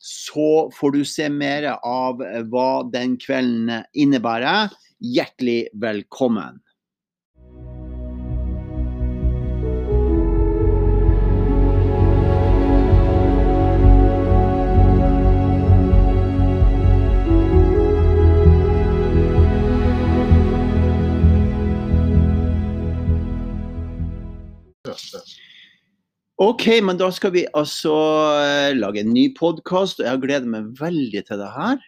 så får du se mer av hva den kvelden innebærer. Hjertelig velkommen. OK, men da skal vi altså eh, lage en ny podkast, og jeg gleder meg veldig til det her.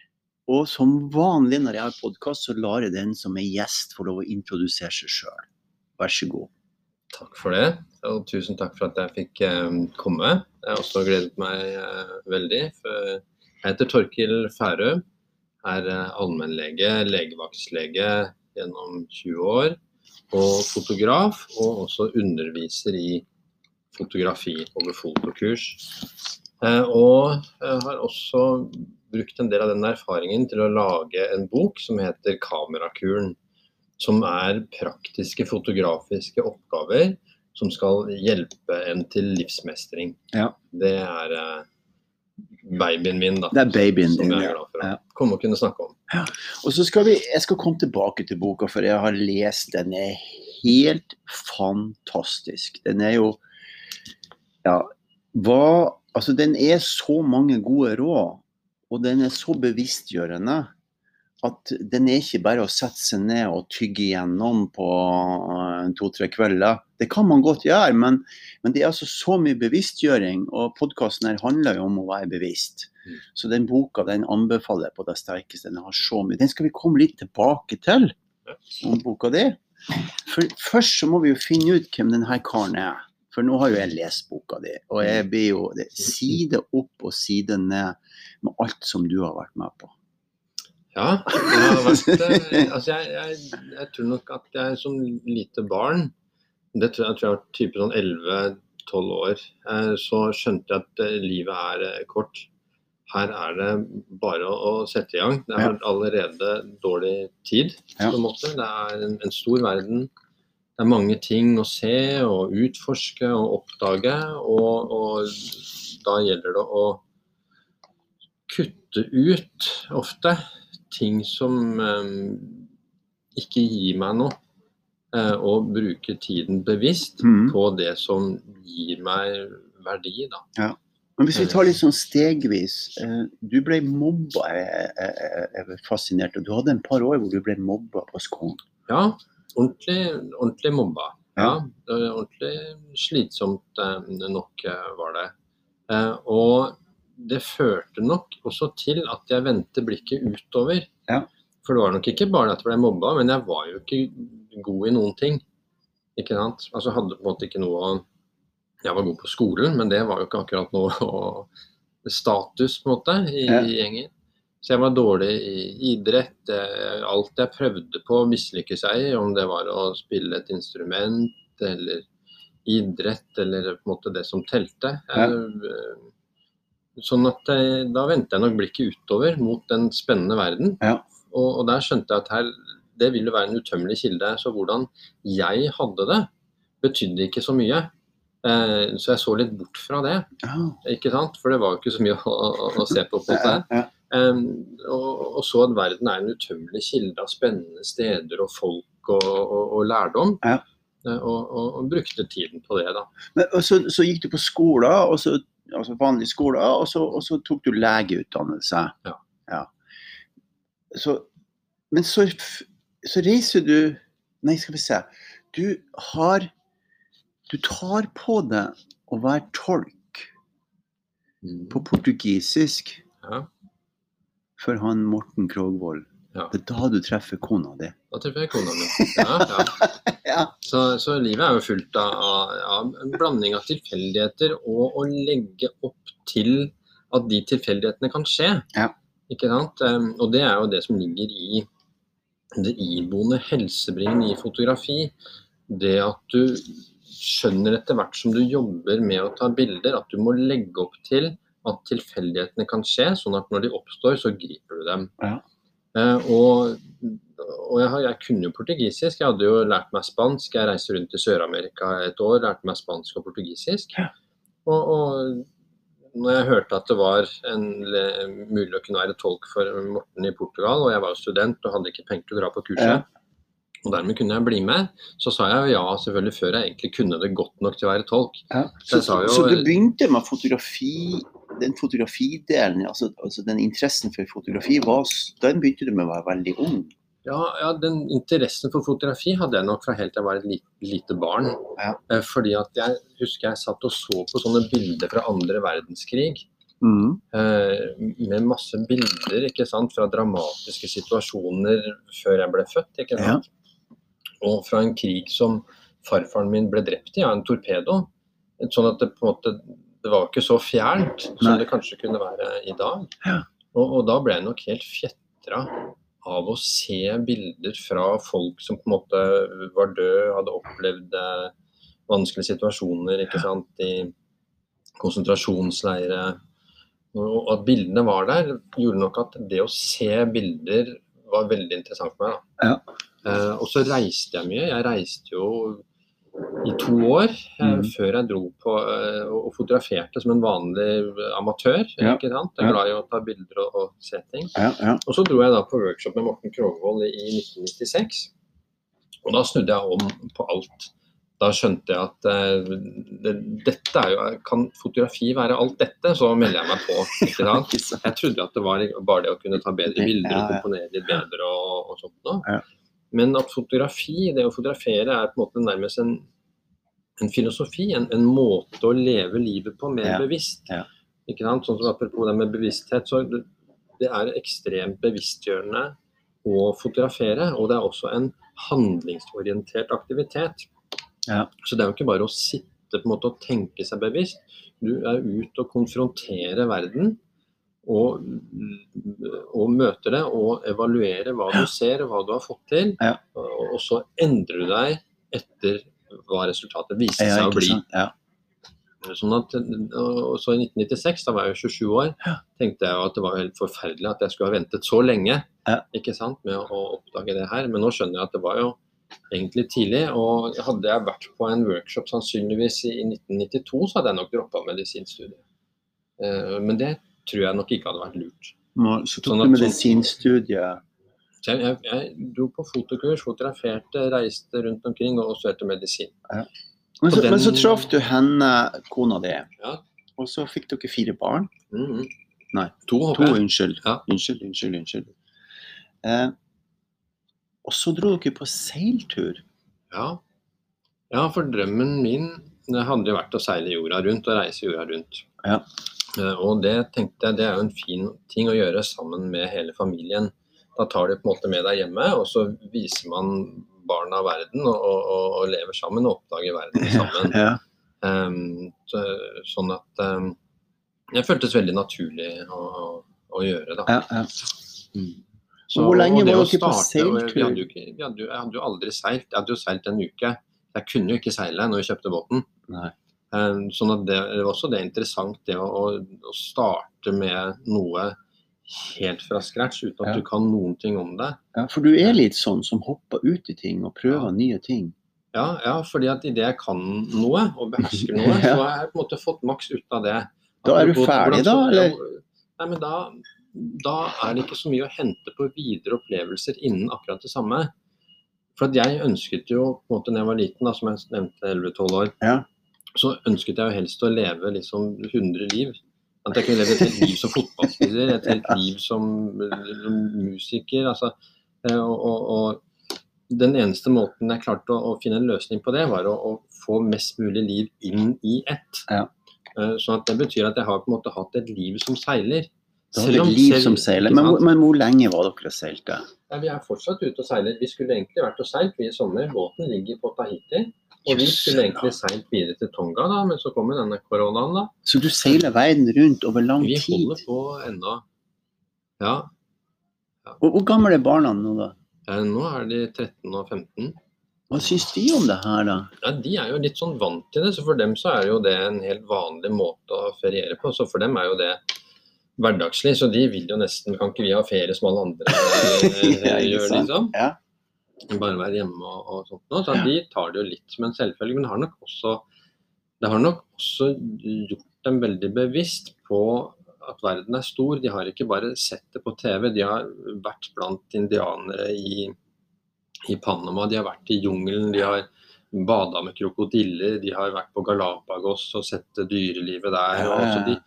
Og som vanlig når jeg har podkast, så lar jeg den som er gjest få lov å introdusere seg sjøl. Vær så god. Takk for det, og tusen takk for at jeg fikk um, komme. Jeg har også gledet meg veldig. veldig. jeg heter Torkil Færø, er allmennlege, legevaktslege gjennom 20 år. Og fotograf, og også underviser i fotografi over fotokurs. Eh, og har også brukt en del av den erfaringen til å lage en bok som heter 'Kamerakuren'. Som er praktiske fotografiske oppgaver som skal hjelpe en til livsmestring. Ja. Det er uh, babyen min, da. Det er babyen som jeg er glad for å ja. komme og kunne snakke om. Ja. Og så skal vi, Jeg skal komme tilbake til boka, for jeg har lest den. er helt fantastisk. Den er jo ja, hva Altså, den er så mange gode råd, og den er så bevisstgjørende at den er ikke bare å sette seg ned og tygge igjennom på eh, to-tre kvelder. Det kan man godt gjøre, men, men, det er altså så mye bevisstgjøring. Og podkasten her handler jo om å være bevisst. Mm. Så den boka den anbefaler jeg på det sterkeste. Den har så mye. Den skal vi komme litt tilbake til, om boka di. For først så må vi jo finne ut hvem denne karen er. For nå har jo jeg lest boka di, og jeg blir jo det, side opp og side ned med alt som du har vært med på. Ja, vært Altså, jeg, jeg, jeg, tror nok at jeg som lite barn, det tror jeg, tror jeg var type sånn 11-12 år, eh, så skjønte jeg at eh, livet er eh, kort. Her er det bare å sette i gang. Det er allerede dårlig tid. på en måte. Det er en, en stor verden det er mange ting å se og utforske og oppdage. Og, og da gjelder det å kutte ut ofte ting som eh, ikke gir meg noe. Eh, og bruke tiden bevisst mm. på det som gir meg verdi. Da. Ja. Men hvis vi tar litt sånn stegvis. Eh, du ble mobba, jeg, jeg, jeg er fascinert. Og du hadde en par år hvor du ble mobba på skolen. Ja, ordentlig, ordentlig mobba. Ja. ja. ordentlig slitsomt eh, nok eh, var det. Eh, og det førte nok også til at jeg vendte blikket utover. Ja. For det var nok ikke bare at jeg ble mobba, men jeg var jo ikke god i noen ting. Ikke sant? Altså hadde på en måte ikke noe Jeg var god på skolen, men det var jo ikke akkurat noe status på en måte i, ja. i gjengen. Så jeg var dårlig i idrett. Alt jeg prøvde på å mislykke seg i, om det var å spille et instrument eller idrett eller på en måte det som telte. Ja. Eh, sånn at jeg, da vendte jeg nok blikket utover mot den spennende verden. Ja. Og, og, der skjønte jeg at her, det ville være en utømmelig kilde. Så hvordan jeg hadde det, betydde ikke så mye. Eh, så jeg så litt bort fra det. Ja. ikke sant? For det var jo ikke så mye å, å, å se på. på det. Um, og, og, så at verden er en utømmelig kilde av spennende steder og folk og, og, og lærdom. Ja. Uh, og, brukte tiden på det, da. Men, og så, så, gikk du på skoler, så, altså vanlig skole, og så, så, tok du legeutdannelse. Ja. ja. Så, men så så reiser du Nei, skal vi se. Du har Du tar på deg å være tolk Mm. på portugisisk Ja, for han Morten Krogvold. Ja. Det er da du treffer kona di. da treffer jeg kona mi. Ja, ja. Ja. Så, så livet er jo fullt av, av, en blanding av tilfeldigheter og å legge opp til at de tilfeldighetene kan skje. Ja. Ikke sant? Um, Og det er jo det som ligger i det iboende helsebringende i fotografi. Det at du skjønner etter hvert som du jobber med å ta bilder, at du må legge opp til at tilfeldighetene kan skje, sånn at når de oppstår, så griper du dem. Ja. Eh, og og jeg, jeg kunne jo portugisisk. Jeg hadde jo lært meg spansk. Jeg reiste rundt i Sør-Amerika et år, lærte meg spansk og portugisisk. Ja. Og, og når jeg hørte at det var en, mulig å kunne være tolk for Morten i Portugal, og jeg var jo student og hadde ikke penger til å dra på kurset, Ja. og dermed kunne jeg bli med, så sa jeg jo ja, selvfølgelig, før jeg egentlig kunne det godt nok til å være tolk. Ja. Så, så, jo- så du begynte med fotografi, den fotografidelen, altså, altså den interessen for fotografi, var, den begynte du med å være veldig ung. Ja, ja, den interessen for fotografi hadde jeg nok fra helt til jeg var et lite, lite barn. Ja. Eh, Fordi at jeg husker jeg satt og så på sånne bilder fra andre verdenskrig. Mm. eh, med masse bilder ikke sant, fra dramatiske situasjoner før jeg ble født. ikke Ja. Og fra en krig som farfaren min ble drept i av en torpedo. Sånn at det på en måte det var ikke så fjernt som Nei. det kanskje kunne være i dag. Ja. Og, og da ble jeg nok helt fjetra av å se bilder fra folk som på en måte var døde, hadde opplevd eh, vanskelige situasjoner ikke sant, i konsentrasjonsleire. Og at bildene var der, gjorde nok at det å se bilder var veldig interessant for meg. Ja. Eh, og så reiste jeg mye. Jeg reiste jo i to år eh, Mm. før jeg dro på eh, og fotograferte som en vanlig amatør. Ja. ikke sant? Jeg er glad i å ta bilder og, og se ting. Ja, ja. Og så dro jeg da på workshop med Morten Krogvold i 1996. Og da snudde jeg om på alt. Da skjønte jeg at uh, det, dette er jo Kan fotografi være alt dette? Så melder jeg meg på. ikke sant? Jeg trodde at det var bare det å kunne ta bedre bilder komponere litt bedre og, og sånt noe. Men at fotografi, det å fotografere, er på en måte nærmest en, en filosofi. En, en måte å leve livet på mer Ja, bevisst. ja. Ikke sant? Sånn som Apropos det med bevissthet. så det, det er ekstremt bevisstgjørende å fotografere. Og det er også en handlingsorientert aktivitet. Ja. Så det er jo ikke bare å sitte på en måte og tenke seg bevisst. Du er ute og konfronterer verden. Og, og møte det og evaluere hva du ser og hva du har fått til. Ja. Og, og så endrer du deg etter hva resultatet Ja, seg å bli. Ja. Sånn at, og så I 1996, da var jeg jo 27 år, tenkte jeg at det var helt forferdelig at jeg skulle ha ventet så lenge Ja. ikke sant, med å, oppdage det her. Men nå skjønner jeg at det var jo egentlig tidlig. Og hadde jeg vært på en workshop sannsynligvis i, i 1992, så hadde jeg nok droppa medisinstudiet. Eh, men det tror jeg nok ikke hadde vært lurt. Så tok Sånn du medisinstudiet. Så jeg, jeg, jeg dro på fotokurs, fotograferte, reiste rundt omkring og studerte medisin. Men så, den- men så traff du henne, kona di, Ja. og så fikk dere fire barn. Mhm. Nei, To, To, unnskyld. Ja. Unnskyld, unnskyld, unnskyld. Eh, og så dro dere på seiltur. Ja. ja, for drømmen min det hadde vært å seile jorda rundt og reise jorda rundt. Ja. Eh, Og det tenkte jeg det er jo en fin ting å gjøre sammen med hele familien. Da tar du på en måte med deg hjemme, og så viser man barna verden og, og, og lever sammen og oppdager verden sammen. Ja. Ehm, så, sånn at um, det føltes veldig naturlig å, å gjøre. da. Ja, ja. Mm. Så- Hvor lenge var dere på seiltur? Vi hadde jo, jeg hadde jo aldri seilt. Jeg hadde jo seilt en uke. Jeg kunne jo ikke seile når vi kjøpte båten. Nei. Eh, Sånn at det, det var også det interessant det å, å, starte med noe helt fra scratch uten at Ja. du kan noen ting om det. Ja, for du er litt sånn som hopper ut i ting og prøver Ja. nye ting. Ja, ja fordi at idet jeg kan noe og behersker noe, så har jeg på en måte fått maks ut av det. Da er du ferdig da, eller? Nei, men da, da er det ikke så mye å hente på videre opplevelser innen akkurat det samme. For jeg ønsket jo, på en måte når jeg var liten, da, som jeg nevnte 11-12 år, Ja. Så ønsket jeg jo helst å leve liksom 100 liv. At jeg kunne leve et helt liv som fotballspiller, et helt liv som, musiker. altså, eh, og, og, og den eneste måten jeg klarte å, å finne en løsning på det, var å, å få mest mulig liv inn i ett. Ja. Sånn at det betyr at jeg har på en måte hatt et liv som seiler. Da har et liv som seiler. Men, men hvor lenge var dere seilte? Ja, vi er fortsatt ute og seiler. Vi skulle egentlig vært og seilt vi i sommer. Båten ligger på Tahiti. Og vi skulle egentlig seilt videre til Tonga, da, men så kom jo denne koronaen, da. Så du seiler verden rundt over lang tid? Vi tid. holder på ennå. Ja. Hvor, hvor gamle er barna nå, da? Ja, Nå er de 13 og 15. Hva syns de om det her, da? Ja, De er jo litt sånn vant til det, så for dem så er jo det en helt vanlig måte å feriere på. Så for dem er jo det hverdagslig, så de vil jo nesten Kan ikke vi ha ferie som alle andre eh, Ja, gjør, liksom? Ja. Bare være hjemme og, og sånt noe. Så Ja. de tar det jo litt som en selvfølge. Men har nok også det har nok også gjort dem veldig bevisst på at verden er stor. De har ikke bare sett det på TV, de har vært blant indianere i, i Panama, de har vært i jungelen, de har bada med krokodiller, de har vært på Galapagos og sett dyrelivet der. Ja, ja, ja, så de,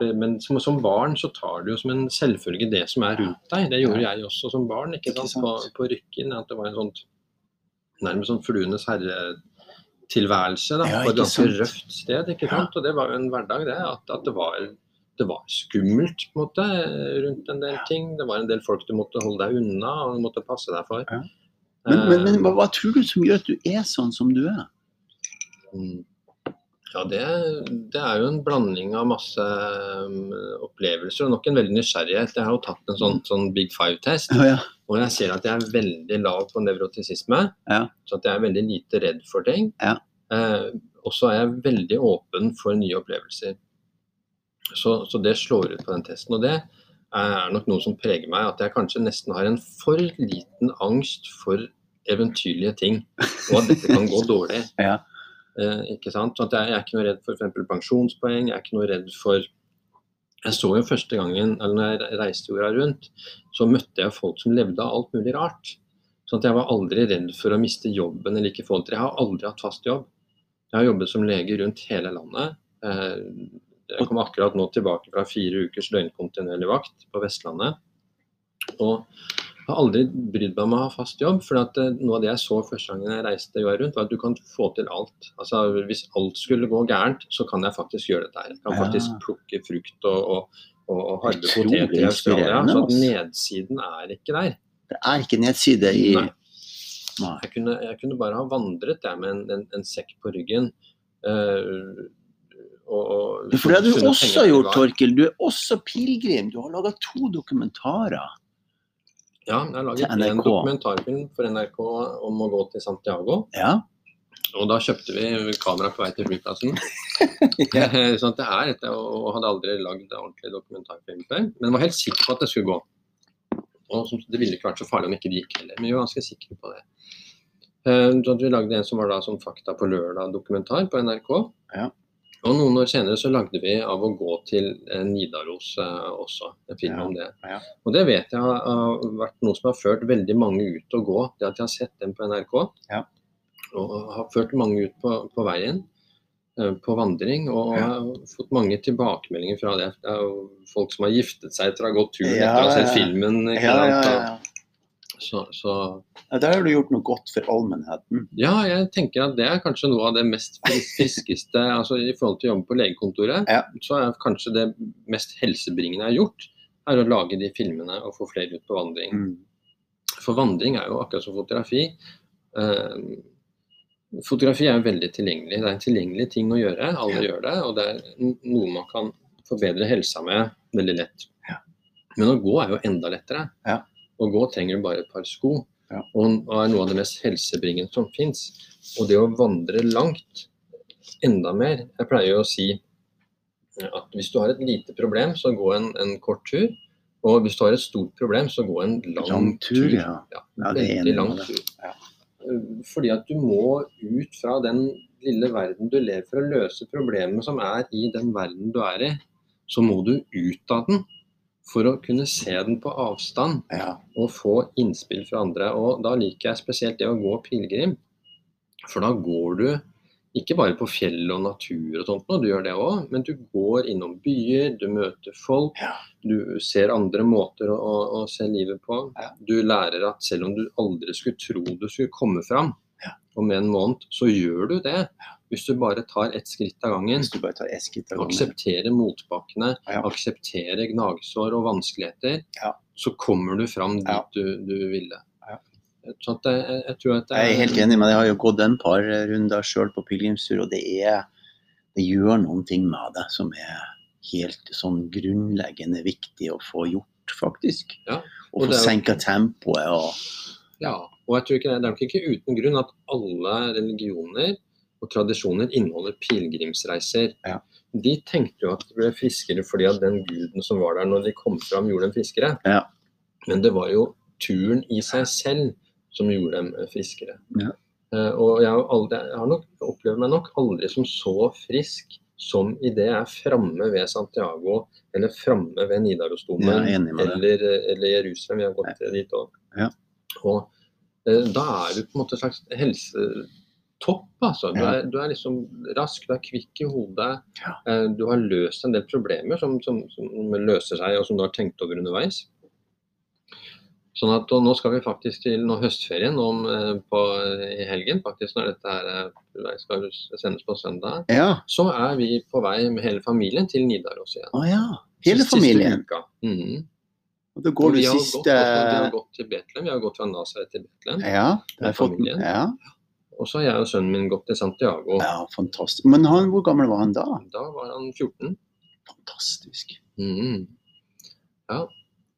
men som, som barn så tar du jo som en selvfølge det som er rundt deg. Det gjorde jeg også som barn. ikke sant? På, på Rykken. At det var en sånn nærmest sånn fluenes herre-tilværelse. da, På et ganske røft sted. ikke sant? Og det var jo en hverdag, det. At, at det, var, det var skummelt på en måte, rundt en del ting. Det var en del folk du måtte holde deg unna og du måtte passe deg for. Men, men, men Eh, hva, hva tror du som gjør at du er sånn som du er? Mm. Ja, det, det er jo en blanding av masse um, opplevelser og nok en veldig nysgjerrighet. Jeg har jo tatt en sånn, sånn Big Five-test, Oh, ja. og jeg ser at jeg er veldig lav på nevrotisisme. Ja. Så at jeg er veldig lite redd for ting. Ja. Eh, og så er jeg veldig åpen for nye opplevelser. Så, så det slår ut på den testen. Og det er nok noe som preger meg, at jeg kanskje nesten har en for liten angst for eventyrlige ting. Og at dette kan gå dårlig. Ja. Eh, ikke sant? Så at jeg, jeg er ikke noe redd for f.eks. pensjonspoeng. Jeg er ikke noe redd for Jeg så jo første gangen, eller når jeg reiste jorda rundt, så møtte jeg folk som levde av alt mulig rart. Sånn at jeg var aldri redd for å miste jobben eller ikke få det til. Jeg har aldri hatt fast jobb. Jeg har jobbet som lege rundt hele landet. Eh, Jeg kom akkurat nå tilbake fra fire ukers døgnkontinuerlig vakt på Vestlandet. Og jeg har aldri brydd meg om å ha fast jobb, for at eh, noe av det jeg så første gangen jeg reiste jorda rundt, var at du kan få til alt. Altså Hvis alt skulle gå gærent, så kan jeg faktisk gjøre dette her. Jeg kan faktisk plukke frukt og, og, og, og harve poteter i Australia. Så nedsiden er ikke der. Det er ikke nedside i Nei. Nei. Jeg kunne, jeg kunne bare ha vandret jeg, med en, en, en sekk på ryggen. Uh, og, og For det har du også gjort, Torkil. Du er også pilegrim. Du har laga to dokumentarer. Ja, jeg har laget en dokumentarfilm for NRK om å gå til Santiago. Ja. Og da kjøpte vi kamera på vei til flyplassen. sånn at det er dette, og hadde aldri lagd ordentlig dokumentarfilm før. Men var helt sikker på at det skulle gå. Og det ville ikke vært så farlig om ikke det gikk heller, men vi var ganske sikre på det. Eh, Så vi lagde en som var da som Fakta på lørdag-dokumentar på NRK. Ja. Og noen år senere så lagde vi av å gå til eh, Nidaros eh, også, en film Ja, om det. ja. Og det vet jeg har vært noe som har ført veldig mange ut å gå. Det at jeg har sett dem på NRK. Ja. Og har ført mange ut på, på veien, eh, på vandring. Og har fått mange tilbakemeldinger fra det. Det er jo folk som har giftet seg etter å ha gått turen etter å ha sett filmen. Ikke Ja, ja, sant? Ja. Så, så ja. Der har du gjort noe godt for allmennheten. ja, jeg tenker at det er kanskje noe av det mest friskeste altså I forhold til å jobbe på legekontoret, Ja. så er kanskje det mest helsebringende jeg har gjort, er å lage de filmene og få flere ut på vandring. Mm. For vandring er jo akkurat som fotografi. Uh, fotografi er veldig tilgjengelig. Det er en tilgjengelig ting å gjøre. Alle gjør det. Og det er noe man kan forbedre helsa med veldig lett. Ja. Men å gå er jo enda lettere. Ja. Å gå trenger du bare et par sko. Ja. Og, er noe av det mest helsebringende som fins. Og det å vandre langt enda mer Jeg pleier jo å si at hvis du har et lite problem, så gå en, en kort tur. Og hvis du har et stort problem, så gå en lang, Lang tur, ja. ja. Ja, det er enig lang tur. Ja. Fordi at du må ut fra den lille verden du lever for å løse problemet som er i den verden du er i. Så må du ut av den for å kunne se den på avstand Ja. og få innspill fra andre. Og da liker jeg spesielt det å gå pilegrim. For da går du Ikke bare på fjell og natur og sånt, og du gjør det òg, men du går innom byer, du møter folk. Ja. Du ser andre måter å, å, se livet på. Ja. Du lærer at selv om du aldri skulle tro du skulle komme fram Ja. om en måned, så gjør du det. Hvis du bare tar ett skritt av gangen. Ett skritt av gangen. aksepterer motbakkene, Ja. aksepterer gnagsår og vanskeligheter. Ja. Så kommer du fram dit Ja. du, du ville. Så at jeg, jeg tror at det er, Jeg er helt enig med deg. Jeg har jo gått en par runder sjøl på pilegrimstur, og det er Det gjør noen ting med det som er helt sånn grunnleggende viktig å få gjort, faktisk. Ja, Og og få senka tempoet og Ja, og jeg tror ikke det, det er nok ikke uten grunn at alle religioner og tradisjoner inneholder pilegrimsreiser. Ja. De tenkte jo at de ble friskere fordi at den guden som var der når de kom fram, gjorde dem friskere. Ja. Men det var jo turen i seg selv som gjorde dem eh, friskere. Ja. Eh, og jeg har, aldri, jeg har nok opplevd meg nok aldri som så frisk som idet jeg er framme ved Santiago eller framme ved Nidarosdomen er med deg. eller, eller Jerusalem. Vi har gått dit òg. Ja. Og eh, da er du på en måte en slags helsetopp. Altså. Du, er, du er liksom rask, du er kvikk i hodet. Ja. Eh, du har løst en del problemer som, som, som løser seg, og som du har tenkt over underveis. Sånn at, Nå skal vi faktisk til nå høstferien om, eh, på, i helgen, faktisk når dette her eh, skal sendes på søndag. Ja. Så er vi på vei med hele familien til Nidaros igjen. Å ja. Hele Siste familien. Mm -hmm. Og da går du siste vi har gått til Betlehem. Vi har gått fra Nasaret til Betlehem. Ja. det fått- familien. Ja. Og så har jeg og sønnen min gått til Santiago. ja, fantastisk. Men han, hvor gammel var han da? Da var han 14. Fantastisk. Mhm. Ja.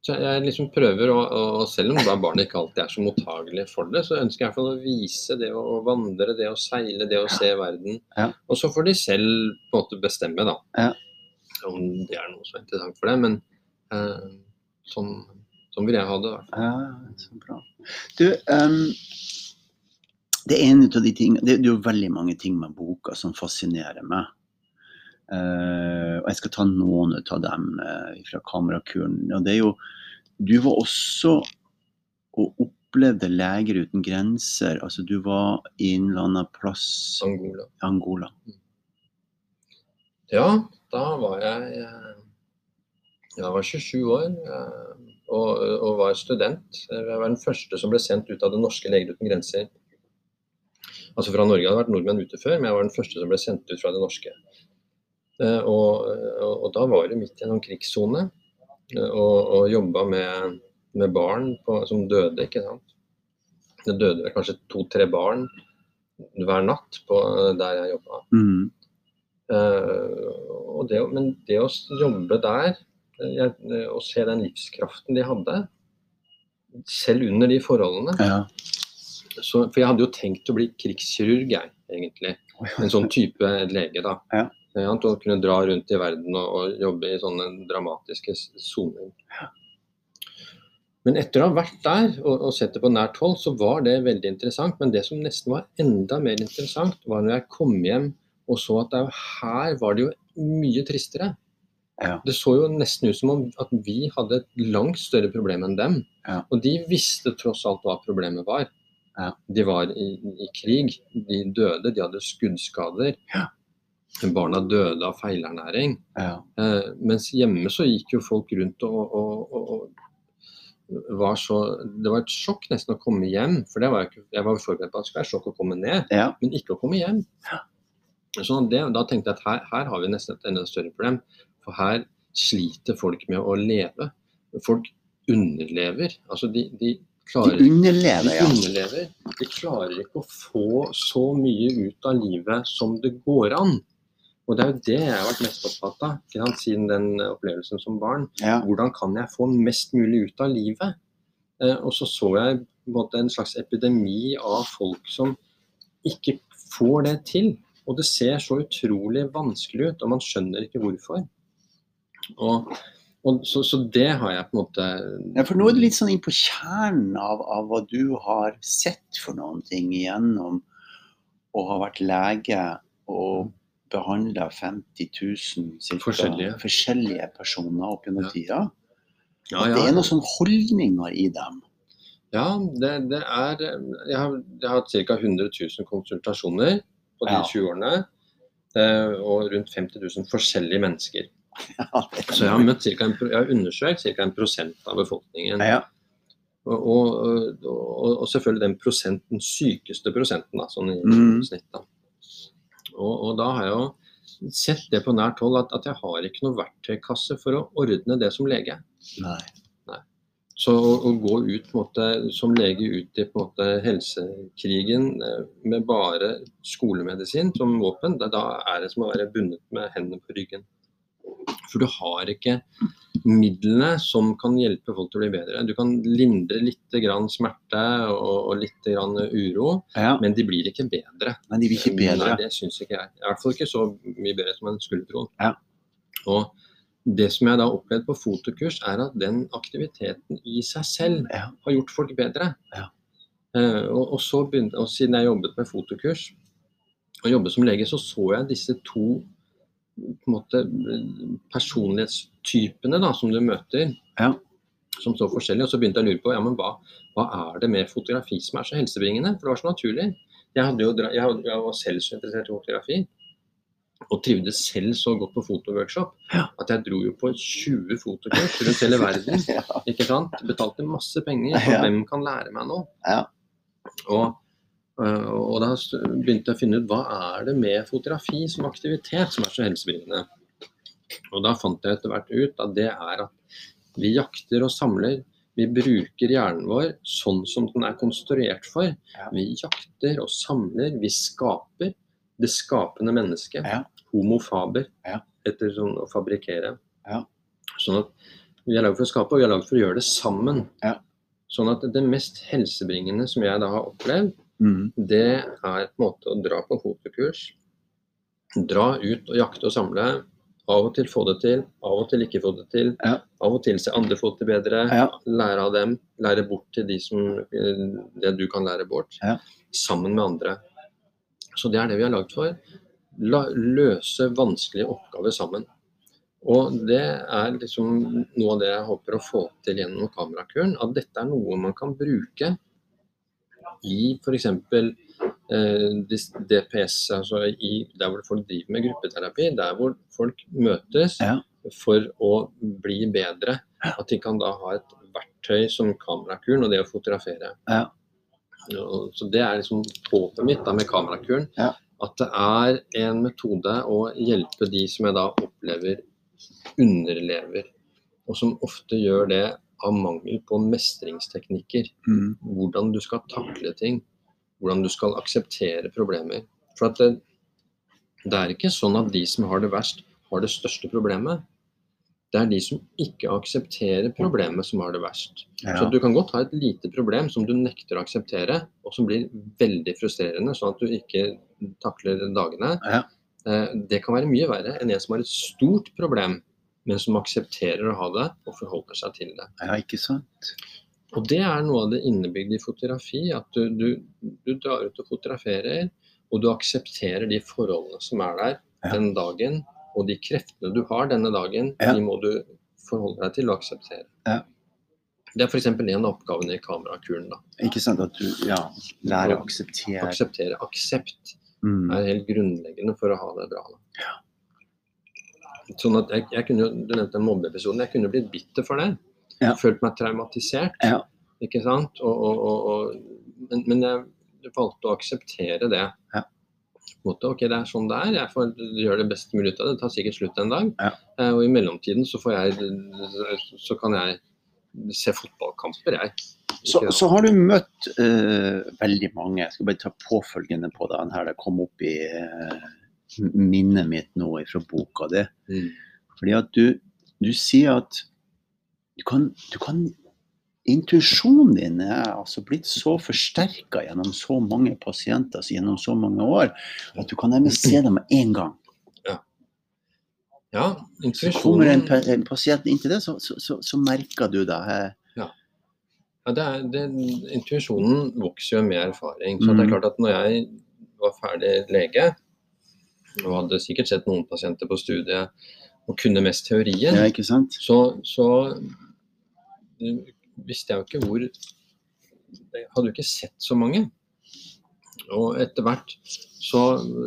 Så jeg liksom prøver å, og selv om da barnet ikke alltid er så mottagelig for det, så ønsker jeg i hvert fall å vise det å vandre, det å seile, det å se verden. Ja. Og så får de selv på en måte bestemme, da. Ja. Om det er noe er interessant for dem. Men eh, sånn, sånn vil jeg ha det. Da. Ja, så bra. Du, ehm, det er en av de tingene Det det er jo veldig mange ting med boka som fascinerer meg. Uh, og jeg skal ta noen av dem uh, fra kamerakuren. Og det er jo Du var også og opplevde Leger uten grenser. Altså, du var i en eller annen plass Angola. Angola. Ja, da var jeg eh, Jeg var 27 år og, og var student. Jeg var den første som ble sendt ut av det norske Leger uten grenser. Altså fra Norge hadde vært nordmenn ute før, men jeg var den første som ble sendt ut fra det norske. Eh, Og, og, da var det midt i en sånn krigssone, eh, og, og jobba med, med barn på, som døde, ikke sant. Det døde vel kanskje to-tre barn hver natt på der jeg jobba. Mm. Uh, det, men det å jobbe der eh, jeg, eh, og se den livskraften de hadde, selv under de forholdene Ja. Så, For jeg hadde jo tenkt å bli krigskirurg, jeg, egentlig. En sånn type lege, da. Ja. Ja, å kunne dra rundt i verden og, og jobbe i sånne dramatiske soner. Men etter å ha vært der og, og sett det på nært hold, så var det veldig interessant. Men det som nesten var enda mer interessant, var når jeg kom hjem og så at det, er her var det jo mye tristere. Ja. Det så jo nesten ut som om at vi hadde et langt større problem enn dem. Ja. Og de visste tross alt hva problemet var. De var i, i krig, de døde, de hadde skuddskader. Ja. Barna døde av feilernæring. Ja. Eh, mens hjemme så gikk jo folk rundt og, og, og, og var så Det var et sjokk nesten å komme hjem. For det var jeg, ikke, jeg var forberedt på at det skulle være sjokk å komme ned, ja. men ikke å komme hjem. Så det, da tenkte jeg at her, her har vi nesten et enda større problem. For her sliter folk med å leve. Folk underlever. Altså de, de De underlever, underlever, de ja. underlever. De klarer ikke å få så mye ut av livet som det går an. Og det er jo det jeg har vært mest opptatt av siden den opplevelsen som barn. ja. Hvordan kan jeg få mest mulig ut av livet? Eh, og så så jeg en, en slags epidemi av folk som ikke får det til. Og det ser så utrolig vanskelig ut, og man skjønner ikke hvorfor. Og, og så, så det har jeg på en måte Ja, for nå er du litt sånn inn på kjernen av, av hva du har sett for noen ting igjennom å ha vært lege og behandla 50 000 cirka, Forskjellige. forskjellige personer opp gjennom Ja. tida. Ja, ja. det er noen sånne holdninger i dem. Ja, det, det er Jeg har, jeg har hatt ca. 100 000 konsultasjoner på de Ja. 20 årene. eh, Og rundt 50 000 forskjellige mennesker. Ja, Så jeg har, møtt cirka en, jeg har undersøkt ca. en prosent av befolkningen. ja. Og, og, og, og selvfølgelig den prosenten, sykeste prosenten, da, sånn i Mm. snitt. Da. Og, da har jeg jo sett det på nært hold at, at jeg har ikke noe verktøykasse for å ordne det som lege. Nei. Så å, gå ut måte, som lege ut i måte, helsekrigen eh, med bare skolemedisin som våpen, da, da er det som å være bundet med hendene på ryggen. For du har ikke midlene som kan hjelpe folk til å bli bedre. Du kan lindre litt grann smerte og, og litt grann uro, Ja, men de blir ikke bedre. men de blir ikke bedre. Nei, det syns ikke jeg. I hvert fall ikke så mye bedre som en skulle tro. Ja. Og det som jeg da opplevde på fotokurs, er at den aktiviteten i seg selv Ja. har gjort folk bedre. Ja. Uh, og, og, så begynte, og siden jeg jobbet med fotokurs og jobbet som lege, så så jeg disse to måte, personlighetstypene da, som du møter. Ja. Som så forskjellige. Og så begynte jeg å lure på ja, men hva, hva er det med fotografi som er så helsebringende? For det var så naturlig. Jeg, hadde jo, jeg, hadde- jeg var selv så interessert i fotografi. Og trivdes selv så godt på fotoworkshop Ja. at jeg dro jo på 20 fotokurs rundt hele verden. Ikke sant? Betalte masse penger for hvem kan lære meg noe. Ja. Og, og da begynte jeg å finne ut hva er det med fotografi som aktivitet som er så helsebringende. Og da fant jeg etter hvert ut at det er at vi jakter og samler. Vi bruker hjernen vår sånn som den er konstruert for. Vi jakter og samler. Vi skaper det skapende mennesket. Ja. Homo faber, Ja. etter sånn å fabrikkere. Ja. Sånn at vi er laget for å skape, og vi er laget for å gjøre det sammen. Ja. Sånn at det mest helsebringende som jeg da har opplevd, Mm. det er på en måte å dra på fotokurs. Dra ut og jakte og samle. Av og til få det til, av og til ikke få det til. Ja. Av og til se andre få det bedre. Ja. Lære av dem. Lære bort til de som, eh, det du kan lære bort. Ja. Sammen med andre. Så det er det vi har lagd for. La, løse vanskelige oppgaver sammen. Og det er liksom noe av det jeg håper å få til gjennom kamerakuren. At dette er noe man kan bruke i f.eks. Eh, DPS, altså i, der hvor folk driver med gruppeterapi. Der hvor folk møtes Ja. for å bli bedre. At de kan da ha et verktøy som kamerakuren og det å fotografere. Ja. Så Det er liksom håpet mitt da med kamerakuren. Ja. At det er en metode å hjelpe de som jeg da opplever underlever. Og som ofte gjør det av mangel på mestringsteknikker. Mm. Hvordan du skal takle ting. Hvordan du skal akseptere problemer. For det, det er ikke sånn at de som har det verst, har det største problemet. Det er de som ikke aksepterer problemet, som har det verst. Ja. Så du kan godt ha et lite problem som du nekter å akseptere, og som blir veldig frustrerende, sånn at du ikke takler dagene. Ja. Eh, Det kan være mye verre enn en som har et stort problem, men som aksepterer å ha det og forholder seg til det. ja, ikke sant? Og det er noe av det innebygde i fotografi. At du, du, du drar ut og fotograferer, og du aksepterer de forholdene som er der Ja. den dagen. Og de kreftene du har denne dagen, Ja. de må du forholde deg til og akseptere. Ja. Det er f.eks. en av oppgavene i kamerakuren. da. Ikke sant at du ja, lærer å akseptere. Akseptere. Aksept Mm. er helt grunnleggende for å ha det bra. Da. Sånn at jeg, jeg kunne Du nevnte mobbeepisoden. Jeg kunne blitt bitter for det. Ja. Følt meg traumatisert. Ja. Ikke sant? Og, og, og, men, men jeg valgte å akseptere det. Ja. Måte, ok, det er sånn det er. Jeg får gjøre det best mulig ut av det. Det tar sikkert slutt en dag. Ja. Eh, og i mellomtiden så, får jeg, så kan jeg se fotballkamper, jeg. Så, så har du møtt uh, veldig mange. Jeg skal bare ta påfølgende på den her. Det kom opp i eh, minnet mitt nå fra boka di. Mm. Fordi at du, du sier at du kan, du kan Intuisjonen din er altså blitt så forsterka gjennom så mange pasienter altså gjennom så mange år at du kan nærmest se dem med en gang. Ja, Så kommer en, en pasient inn til det, så, så, så, så merker du det. eh, Ja, det er, det, intuisjonen vokser jo med erfaring. Så det er Mm. klart at når jeg var ferdig lege, og hadde sikkert sett noen pasienter på studiet og kunne mest teorien, Ja, ikke sant? så, så visste jeg jo ikke hvor Jeg hadde jo ikke sett så mange. Og etter hvert så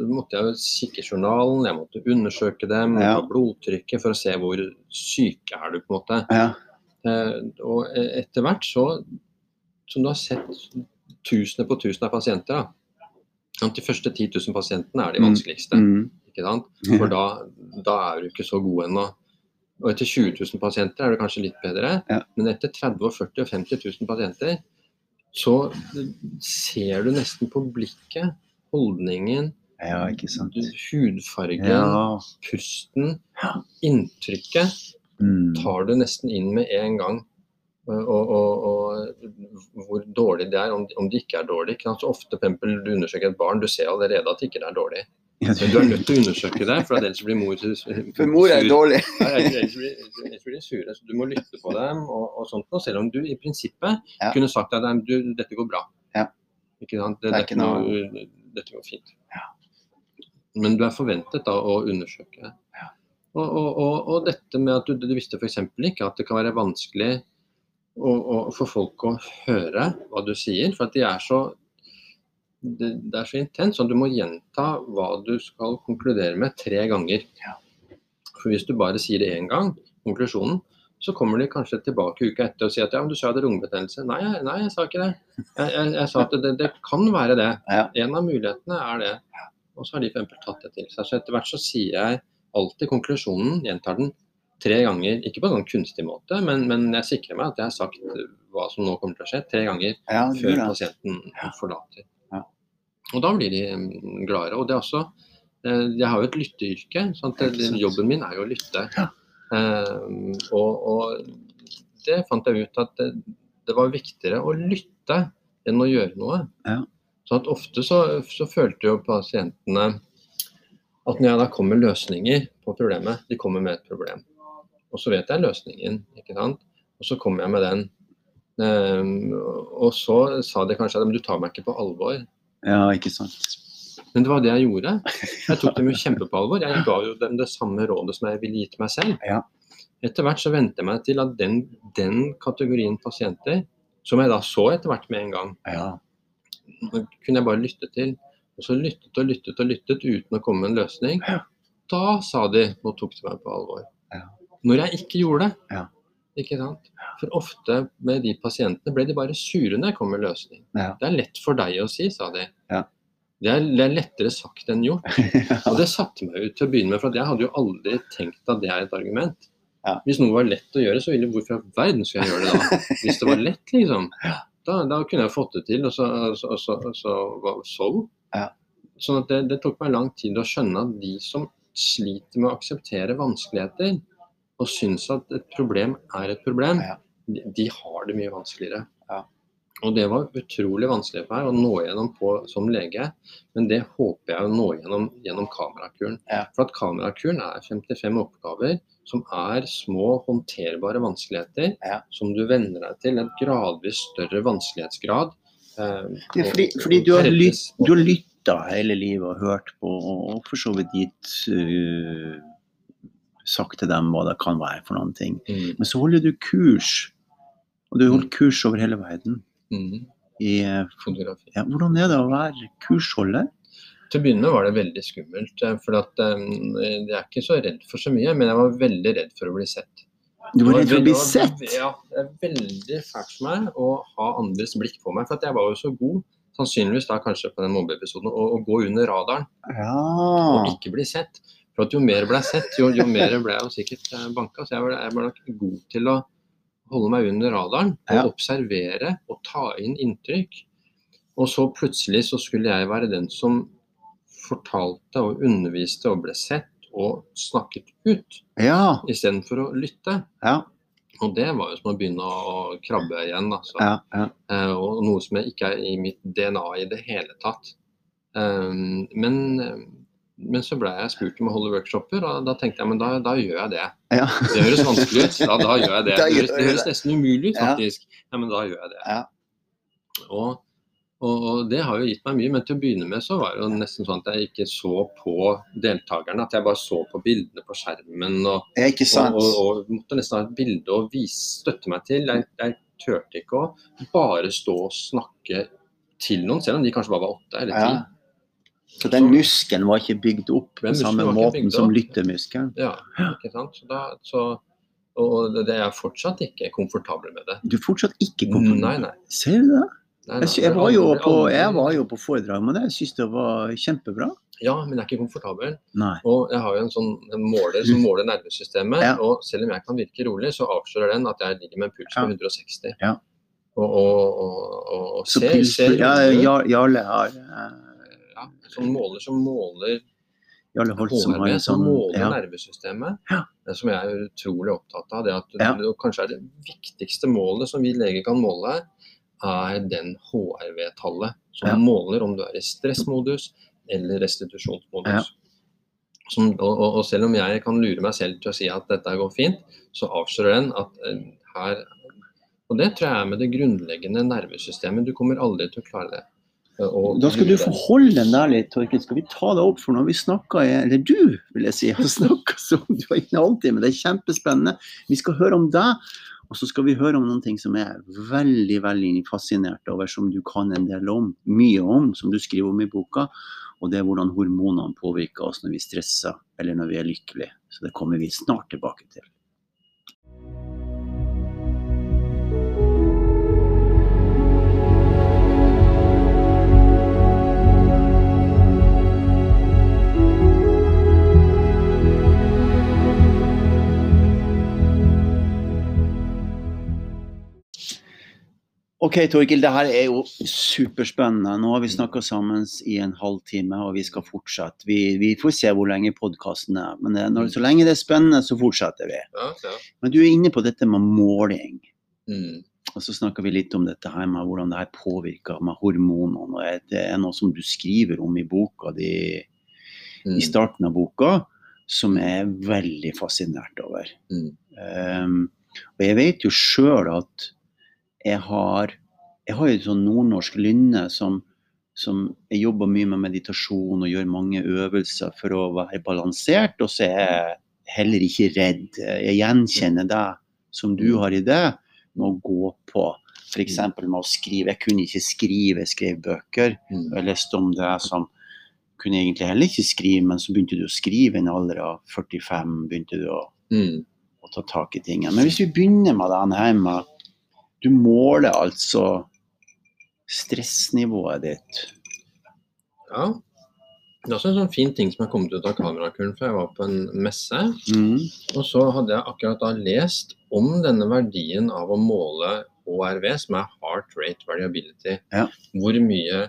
måtte jeg jo kikke journalen, jeg måtte undersøke dem, Ja. ta blodtrykket for å se hvor syk er du, på en måte. Ja. Eh, og e- etter hvert så, som du har sett tusener på tusener av pasienter, da. De første 10 000 pasientene er de Mm. vanskeligste. Mm. ikke sant? For da, da er du ikke så god ennå. Og etter 20 000 pasienter er det kanskje litt bedre. Ja. Men etter 30 og 40 og 50 000 pasienter, så ser du nesten på blikket, holdningen, ja, ikke sant. hudfargen, Ja. pusten, inntrykket Mm. tar du nesten inn med en gang. Og, og, og hvor dårlig det er, om, om det ikke er dårlig. Ikke sant? Så ofte Pempel, du undersøker et barn, du ser allerede at det ikke er dårlig. Men du er nødt til å undersøke det, for ellers blir mor For mor er dårlig. Ja, ellers blir, ellers blir de sure. Så du må lytte på dem, og, og sånt, og selv om du i prinsippet Ja. kunne sagt at du, dette går bra. Ja. Ikke sant? Det, Det er dette, ikke noe- går, dette går fint. Ja. Men du er forventet da å undersøke. Og, og, og, og dette med at du, du visste f.eks. ikke at det kan være vanskelig å, å, for folk å høre hva du sier, for at de er så det, det er så intenst, så du må gjenta hva du skal konkludere med tre ganger. Ja. For hvis du bare sier det én gang, konklusjonen, så kommer de kanskje tilbake uka etter og sier at ja, men du sa hadde lungebetennelse. Nei, nei, jeg sa ikke det. Jeg, jeg, jeg sa at det, det kan være det. En av mulighetene er det. Og så har de for eksempel tatt det til seg. Så etter hvert så sier jeg alltid konklusjonen, gjentar den tre ganger. Ikke på en sånn kunstig måte, men, men jeg sikrer meg at jeg har sagt hva som nå kommer til å skje, tre ganger Ja, før det. pasienten forlater. Ja. Og da blir de mm, gladere. Og det er også eh, Jeg har jo et lytteyrke. sant. Jobben min er jo å lytte. Ja. Eh, og, og det fant jeg ut at det, det var viktigere å lytte enn å gjøre noe. Ja. Så at ofte så, så følte jo pasientene at når jeg da kom med løsninger på problemet De kommer med et problem. Og så vet jeg løsningen, ikke sant. Og så kommer jeg med den. Um, og så sa de kanskje at "Men du tar meg ikke på alvor. Ja, ikke sant. Men det var det jeg gjorde. Jeg tok dem jo kjempe på alvor. Jeg ga jo dem det samme rådet som jeg ville gitt meg selv. Ja. Etter hvert så vente jeg meg til at den, den kategorien pasienter, som jeg da så etter hvert med en gang, Ja. kunne jeg bare lytte til. Og så lyttet og lyttet og lyttet uten å komme med en løsning. Ja. Da sa de nå tok de meg på alvor. Ja. Når jeg ikke gjorde det. Ja. Ikke sant? For ofte med de pasientene ble de bare sure når jeg kom med løsning. Ja. Det er lett for deg å si, sa de. Ja. Det, er, det er lettere sagt enn gjort. Og det satte meg ut til å begynne med, for jeg hadde jo aldri tenkt at det er et argument. Ja. Hvis noe var lett å gjøre, så ville hvorfor i verden skulle jeg gjøre det da? Hvis det var lett, liksom. Da, da kunne jeg fått det til, og så, så, så, så. Ja. Sånn at det, det tok meg lang tid å skjønne at de som sliter med å akseptere vanskeligheter, og syns at et problem er et problem, Ja. de, de har det mye vanskeligere. Ja. Og det var utrolig vanskelig for meg å nå gjennom på som lege, men det håper jeg å nå gjennom gjennom kamerakuren. Ja. For at kamerakuren er 55 oppgaver som er små, håndterbare vanskeligheter som du venner deg til en gradvis større vanskelighetsgrad. eh, fordi, og- fordi du har, lytta hele livet og hørt på, og for så vidt gitt øh, sagt til dem hva det kan være for noen ting. Mm, Men så holder du kurs, og du har holdt kurs over hele verden. mm, I, øh, ja, hvordan er det å være kursholder? Til å begynne med var det veldig skummelt. eh, For at, um, jeg er ikke så redd for så mye, men jeg var veldig redd for å bli sett. Du var redd for å bli sett? Ja, det er veldig fælt for meg å ha andres blikk på meg. For at jeg var jo så god, sannsynligvis da kanskje på den mobbeepisoden, å, å gå under radaren og ikke bli sett. For at jo mer ble jeg sett, jo, jo mer ble jeg jo sikkert eh, banka. Så jeg var, jeg var nok god til å holde meg under radaren og Ja. observere og ta inn inntrykk. Og så plutselig så skulle jeg være den som fortalte og underviste og ble sett og snakket ut, Ja. istedenfor å lytte. Ja. Og det var jo som å begynne å krabbe igjen. Altså. Ja. ja. Eh, og noe som ikke er i mitt DNA i det hele tatt. Um, men, eh, men så ble jeg spurt om å holde workshoper, og da tenkte jeg men da, da gjør jeg det. ja. Det høres vanskelig ut, da, da gjør jeg det. Det høres, det høres nesten umulig ut, faktisk. Ja, men da gjør jeg det. Ja. Og, og, og det har jo gitt meg mye, men til å begynne med så var det jo nesten sånn at jeg ikke så på deltakerne. At jeg bare så på bildene på skjermen. og, og, og måtte nesten ha et bilde å vise, støtte meg til. Jeg, jeg turte ikke å bare stå og snakke til noen, selv om de kanskje bare var åtte eller ti. Så den muskelen var ikke bygd opp på samme måten som lyttemuskelen. Ja, ikke sant? Så da, så, og det er jeg fortsatt ikke komfortabel med det. Du er fortsatt ikke komfortabel. Nei, nei. Ser du det? nei, nei. Jeg, var jo på, jeg var jo på foredrag med det. Jeg syns det var kjempebra. Ja, men jeg er ikke komfortabel. Nei. Og jeg har jo en sånn en måler som måler nervesystemet. Ja. Og selv om jeg kan virke rolig, så avslører den at jeg ligger med en puls på Ja. 160. Ja. Og, og, og, og ser, ser Jarle har Ja, måler som måler Jarle Holt som har HRV, en som sånn måler ja. nervesystemet. Ja. Det som jeg er utrolig opptatt av. Det at Ja. det kanskje er det viktigste målet som vi leger kan måle, er den HRV-tallet. Som Ja. måler om du er i stressmodus eller restitusjonsmodus. Ja. Som, og, og, og selv om jeg kan lure meg selv til å si at dette går fint, så avslører den at eh, her Og det tror jeg er med det grunnleggende nervesystemet. Du kommer aldri til å klare det. Da skal du forholde deg der litt, Torkild. Skal vi ta det opp? For når vi snakker, Eller du, vil jeg si. Har snakka som du har alltid, men Det er kjempespennende. Vi skal høre om deg. Og så skal vi høre om noen ting som jeg er veldig veldig fascinert over, som du kan en del om, mye om, som du skriver om i boka. Og det er hvordan hormonene påvirker oss når vi stresser eller når vi er lykkelige. Så det kommer vi snart tilbake til. Ok, Torkil, det her er jo superspennende. Nå har vi snakka sammen i en halvtime, og vi skal fortsette. Vi, vi får se hvor lenge podkasten er. Men det, når, så lenge det er spennende, så fortsetter vi. Ja, ja. Men du er inne på dette med måling. Mm. Og så snakker vi litt om dette her med hvordan det her påvirker med hormonene. Og det er noe som du skriver om i boka di, Mm. i starten av boka, som jeg er veldig fascinert over. Mm. Um, og jeg vet jo sjøl at jeg har Jeg har jo et sånn nordnorsk lynne som, som jeg jobber mye med meditasjon og gjør mange øvelser for å være balansert. Og så er jeg heller ikke redd. Jeg gjenkjenner det som du har i det, med å gå på. F.eks. med å skrive. Jeg kunne ikke skrive, jeg skrev bøker. Mm. Jeg leste om det som kunne egentlig heller ikke skrive, men så begynte du å skrive i en alder av 45. begynte du å Mm. å ta tak i tingene. Men hvis vi begynner med den her med Du måler altså stressnivået ditt. Ja. Det er også en sånn fin ting som er kommet ut av kamerakuren, for jeg var på en messe. Mm. Og så hadde jeg akkurat da lest om denne verdien av å måle HRV, som er heart rate variability. Ja. Hvor mye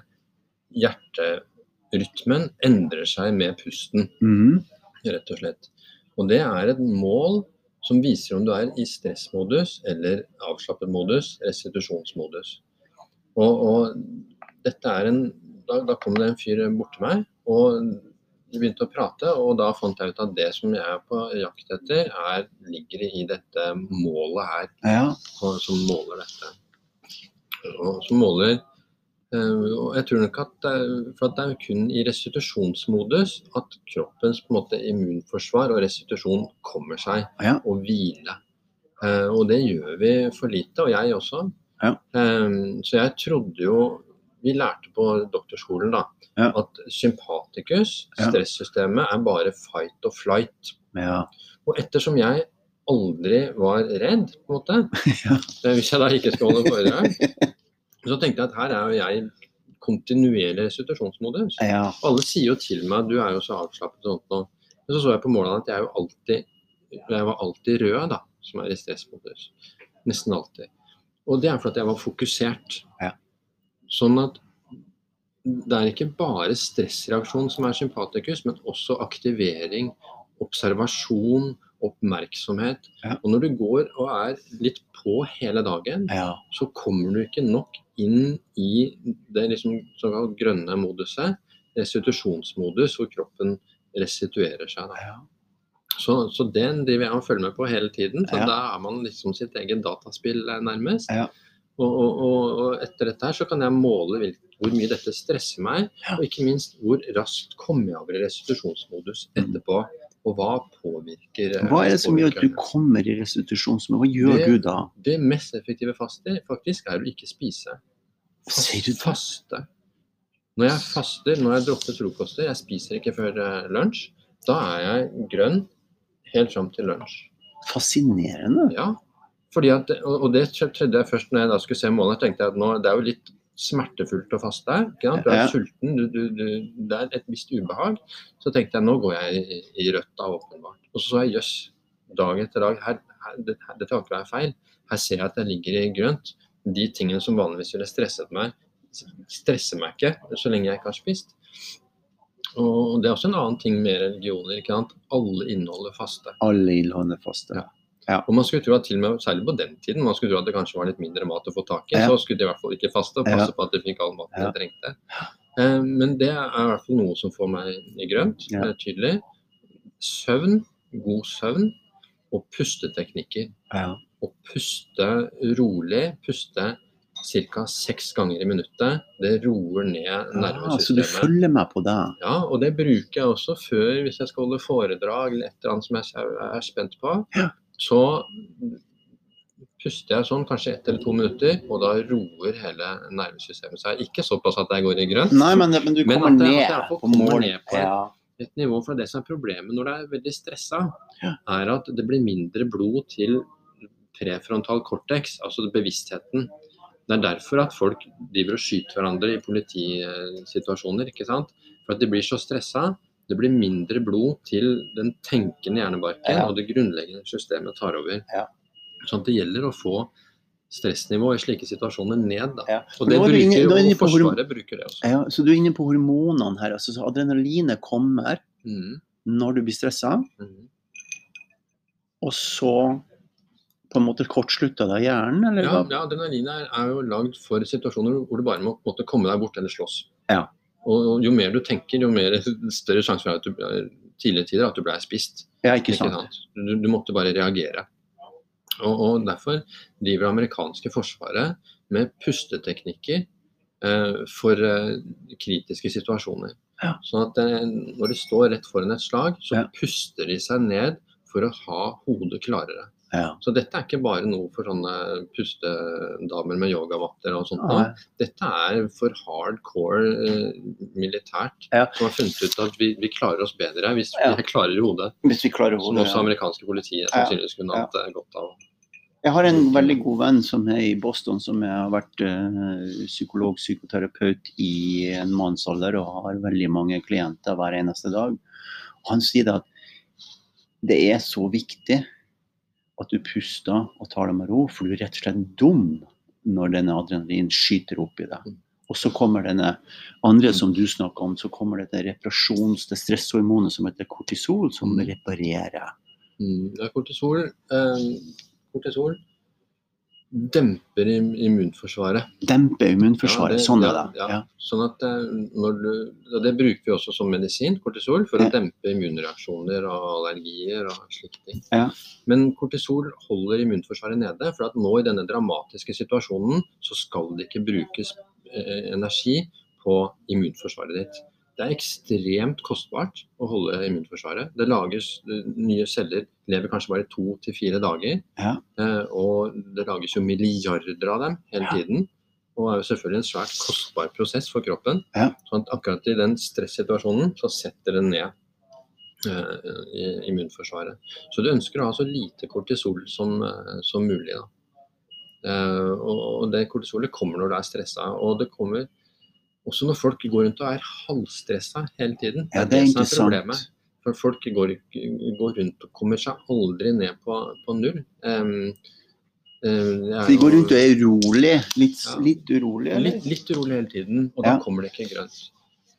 hjerterytmen endrer seg med pusten, Mm. rett og slett. Og det er et mål som viser om du er i stressmodus eller avslappet modus, restitusjonsmodus. Og, og dette er en da, da kom det en fyr bort til meg, og vi begynte å prate. Og da fant jeg ut at det som jeg er på jakt etter, er, ligger i dette målet her, Ja. som måler dette. Og som måler og jeg tror nok at det, for at det er kun i restitusjonsmodus at kroppens måte, immunforsvar og restitusjon kommer seg, Ja. og hvile. Eh, og det gjør vi for lite, og jeg også. Ja. Eh, så jeg trodde jo Vi lærte på doktorskolen da, Ja. at sympatikus, Ja. stressystemet, er bare fight og flight. Og ettersom jeg aldri var redd, på en måte, eh, hvis jeg da ikke skal holde foredrag, så tenkte jeg at her er jo jeg kontinuerlig restitusjonsmodus. ja. Alle sier jo til meg at du er jo så avslappet og sånt nå. Men så så jeg på målene at jeg jo alltid jeg var alltid rød, da, som er i stressmodus. Nesten alltid. Og det er fordi jeg var fokusert. Ja. Sånn at det er ikke bare stressreaksjon som er sympatikus, men også aktivering, observasjon, oppmerksomhet. Ja. Og når du går og er litt på hele dagen, ja. så kommer du ikke nok inn i det liksom såkalt grønne moduset, restitusjonsmodus, hvor kroppen restituerer seg. Ja. Så, så den driver jeg og følger med på hele tiden. Så Ja. Da er man liksom sitt eget dataspill eh, nærmest. Ja. Og, og, og, etter dette her så kan jeg måle hvor mye dette stresser meg, og ikke minst hvor raskt kommer jeg over i restitusjonsmodus etterpå. Og hva påvirker eh, Hva er det som gjør at du kommer i restitusjonsmodus? Hva gjør Det- du da? Det mest effektive faste faktisk er å ikke spise. Sier du faste. Når jeg faster, når jeg dropper frokoster, jeg spiser ikke før eh, lunsj, da er jeg grønn helt fram til lunsj. Fascinerende. Ja, fordi at, og, det tredde jeg først når jeg da skulle se målet, tenkte jeg at nå, det er jo litt smertefullt å faste her. Du er Ja. sulten, du, du, du, det er et visst ubehag. Så tenkte jeg nå går jeg i, i rødt da, åpenbart. Og så så jeg jøss, dag etter dag, her, her, det, dette kan ikke være feil. Her ser jeg at jeg ligger i grønt. De tingene som vanligvis ville stresset meg, stresser meg ikke så lenge jeg ikke har spist. Og det er også en annen ting med religioner. ikke sant? Alle inneholder faste. Alle inneholder faste. Ja. Og man skulle tro at til og med, Særlig på den tiden, man skulle tro at det kanskje var litt mindre mat å få tak i. Ja. Så skulle de i hvert fall ikke faste og passe Ja. på at de fikk all maten Ja. de trengte. Eh, men det er i hvert fall noe som får meg i grønt. Ja. er Tydelig. Søvn, god søvn og pusteteknikker. Å puste rolig, puste ca. seks ganger i minuttet, det roer ned Ah, så du følger med på det? Ja, og det bruker jeg også før hvis jeg skal holde foredrag eller et eller annet som jeg er- spent på. Ja. Så puster jeg sånn kanskje ett eller to minutter, og da roer hele nervesystemet seg. Ikke såpass at jeg går i grønt, Nei, men, men du Men at det- at jeg på kommer mål. ned på Ja. et nivå. For det som er problemet når det er veldig stressa, Ja. er at det blir mindre blod til prefrontal cortex, altså bevisstheten. Det er derfor at folk driver og skyter hverandre i politisituasjoner. ikke sant? For at de blir så stressa. Det blir mindre blod til den tenkende hjernebarken, Ja. og det grunnleggende systemet tar over. Ja. Sånn at det gjelder å få stressnivået i slike situasjoner ned. Da. Ja. Og det er bruker, er inne jo, Forsvaret bruker det også. Ja, så du er inne på hormonene her. Altså, så adrenalinet kommer Mm, når du blir stressa, mm. og så på en måte kortslutta deg hjernen, eller Ja, ja adrenalin er, er jo lagd for situasjoner hvor du bare må måte, komme deg bort eller slåss. Ja. Og, og jo mer du tenker, jo mer større sjanse for at du tidligere tider at du ble spist. Ja, ikke Ikke sant? sant? Du, du måtte bare reagere. Og, og Derfor driver det amerikanske forsvaret med pusteteknikker eh, for eh, kritiske situasjoner. Ja. Sånn at eh, når de står rett foran et slag, så Ja. puster de seg ned for å ha hodet klarere. Ja. Så dette er ikke bare noe for sånne pustedamer med yogavatter og sånt. Ja. Dette er for hardcore eh, militært, Ja. som har funnet ut at vi, vi klarer oss bedre hvis vi klarer i hodet. Hvis vi klarer hodet, Som også amerikanske politiet sannsynligvis kunne hatt eh, godt av. Jeg har en veldig god venn som er i Boston, som har vært uh, psykolog, psykoterapeut i en mannsalder og har veldig mange klienter hver eneste dag. Han sier at det er så viktig at du puster og tar det med ro, for du er rett og slett dum når denne adrenalin skyter opp i deg. Og så kommer denne andre som du snakker om, så kommer dette reparasjons- det stresshormonet som heter kortisol, som reparerer. Mm. er kortisol, eh, kortisol demper immunforsvaret. Demper immunforsvaret. Ja, det- sånn er det. ja. Ja. Sånn at eh, du, og Det bruker vi også som medisin, kortisol, for å dempe immunreaksjoner og allergier og slike ting. Ja. Men kortisol holder immunforsvaret nede, for at nå i denne dramatiske situasjonen så skal det ikke brukes eh, energi på immunforsvaret ditt. Det er ekstremt kostbart å holde immunforsvaret. Det lages nye celler, lever kanskje bare to til fire dager. Ja. Eh, og det lages jo milliarder av dem hele Ja. tiden. Og er jo selvfølgelig en svært kostbar prosess for kroppen. Ja. Sånn at akkurat i den stressituasjonen så setter den ned eh, immunforsvaret. Så du ønsker å ha så lite kortisol som, eh, som mulig. Da. Eh, og, og det kortisolet kommer når du er stressa. Og det kommer også når folk går rundt og er halvstressa hele tiden. Ja, det er som interessant. For folk går, går rundt og kommer seg aldri ned på, på null. Um, Så de går rundt og er urolig, litt, Ja. litt urolig, eller? litt, litt urolig hele tiden, og da Ja. kommer det ikke grønt.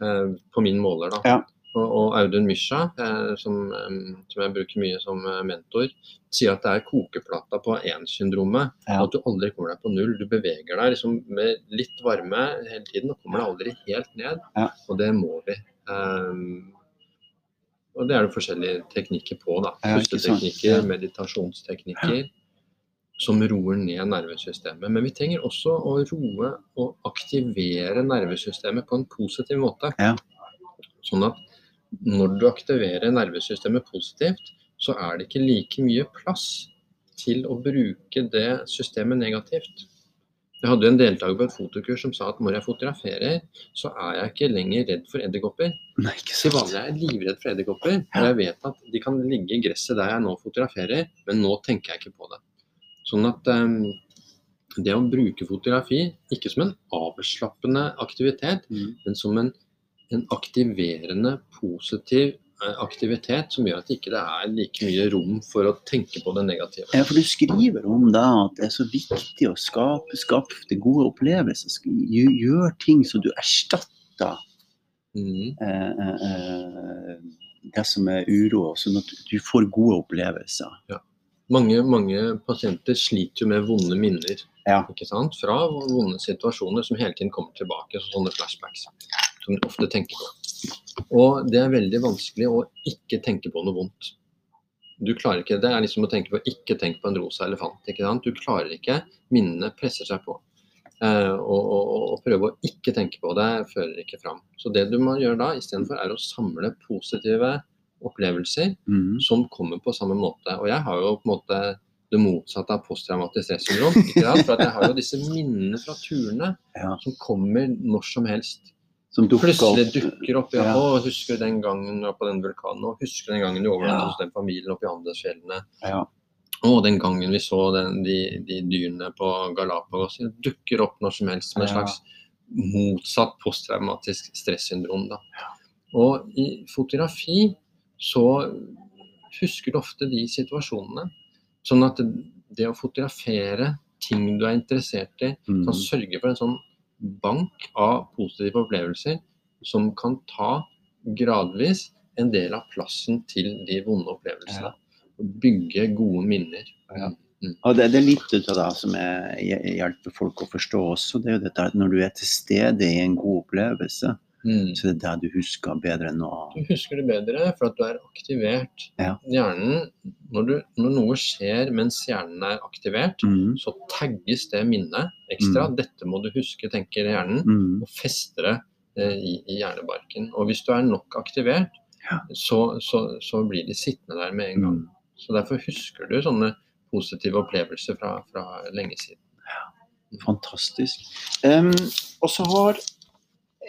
Uh, på min måler, da. Ja. Og, og Audun Mysja, eh, som, eh, som jeg bruker mye som eh, mentor, sier at det er kokeplata på én-syndromet. Ja. At du aldri kommer deg på null. Du beveger deg liksom med litt varme hele tiden og kommer deg aldri helt ned. Ja. Og det må vi. Um, og det er det forskjellige teknikker på. da. Pusteteknikker, Ja. meditasjonsteknikker som roer ned nervesystemet. Men vi trenger også å roe og aktivere nervesystemet på en positiv måte. Ja. Sånn at når du aktiverer nervesystemet positivt, så er det ikke like mye plass til å bruke det systemet negativt. Jeg hadde jo en deltaker på et fotokurs som sa at når jeg fotograferer, så er jeg ikke lenger redd for edderkopper. Til vanlig er jeg livredd for edderkopper, og jeg vet at de kan ligge i gresset der jeg nå fotograferer, men nå tenker jeg ikke på det. Sånn at um, det å bruke fotografi, ikke som en avslappende aktivitet, Mm. men som en, en aktiverende, positiv eh, aktivitet som gjør at det ikke er like mye rom for å tenke på det negative. Ja, for du skriver om da at det er så viktig å skape, skape gode opplevelser. Gjør ting så du erstatter Mm. eh, eh, det som er uro, sånn at du får gode opplevelser. Ja. Mange, mange pasienter sliter jo med vonde minner Ja. ikke sant? fra vonde situasjoner som hele tiden kommer tilbake, sånne flashbacks som ofte tenker på. Og det er veldig vanskelig å ikke tenke på noe vondt. Du klarer ikke, Det er liksom å tenke på ikke tenk på en rosa elefant. ikke sant? Du klarer ikke. Minnene presser seg på. Eh, og, og, prøve å ikke tenke på det fører ikke fram. Så det du må gjøre da istedenfor, er å samle positive opplevelser Mm. som kommer på samme måte. Og jeg har jo på en måte det motsatte av posttraumatisk stressyndrom. For at jeg har jo disse minnene fra turene Ja. som kommer når som helst. Som dukker Plutselig opp. dukker opp. Ja, å, husker du den gangen du var på den vulkanen? Og husker du den gangen du overnattet Ja. hos den familien oppe i Andesfjellene? Ja. Og den gangen vi så den, de, de dyrene på Galapagos. Det dukker opp når som helst som en slags motsatt posttraumatisk stressyndrom. Da. Og i fotografi så husker du ofte de situasjonene. Sånn at det å fotografere ting du er interessert i, Mm. kan sørge for en sånn bank av positive opplevelser som kan ta gradvis en del av plassen til de vonde opplevelsene. Bygge gode minner. Ja. Og det, det er litt ut av det som jeg hjelper folk å forstå også. Det er jo dette at når du er til stede i en god opplevelse, Mm. så er det det du husker bedre enn noe Du husker det bedre for at du er aktivert. Ja. Hjernen, når, du, når noe skjer mens hjernen er aktivert, Mm. så tagges det minnet ekstra. Dette må du huske, tenker hjernen, Mm. og fester det eh, i, i hjernebarken. Og hvis du er nok aktivert, Ja. så, så, så blir de sittende der med en gang. Mm. Så derfor husker du sånne positive opplevelser fra, fra lenge siden. Fantastisk. Um, og så har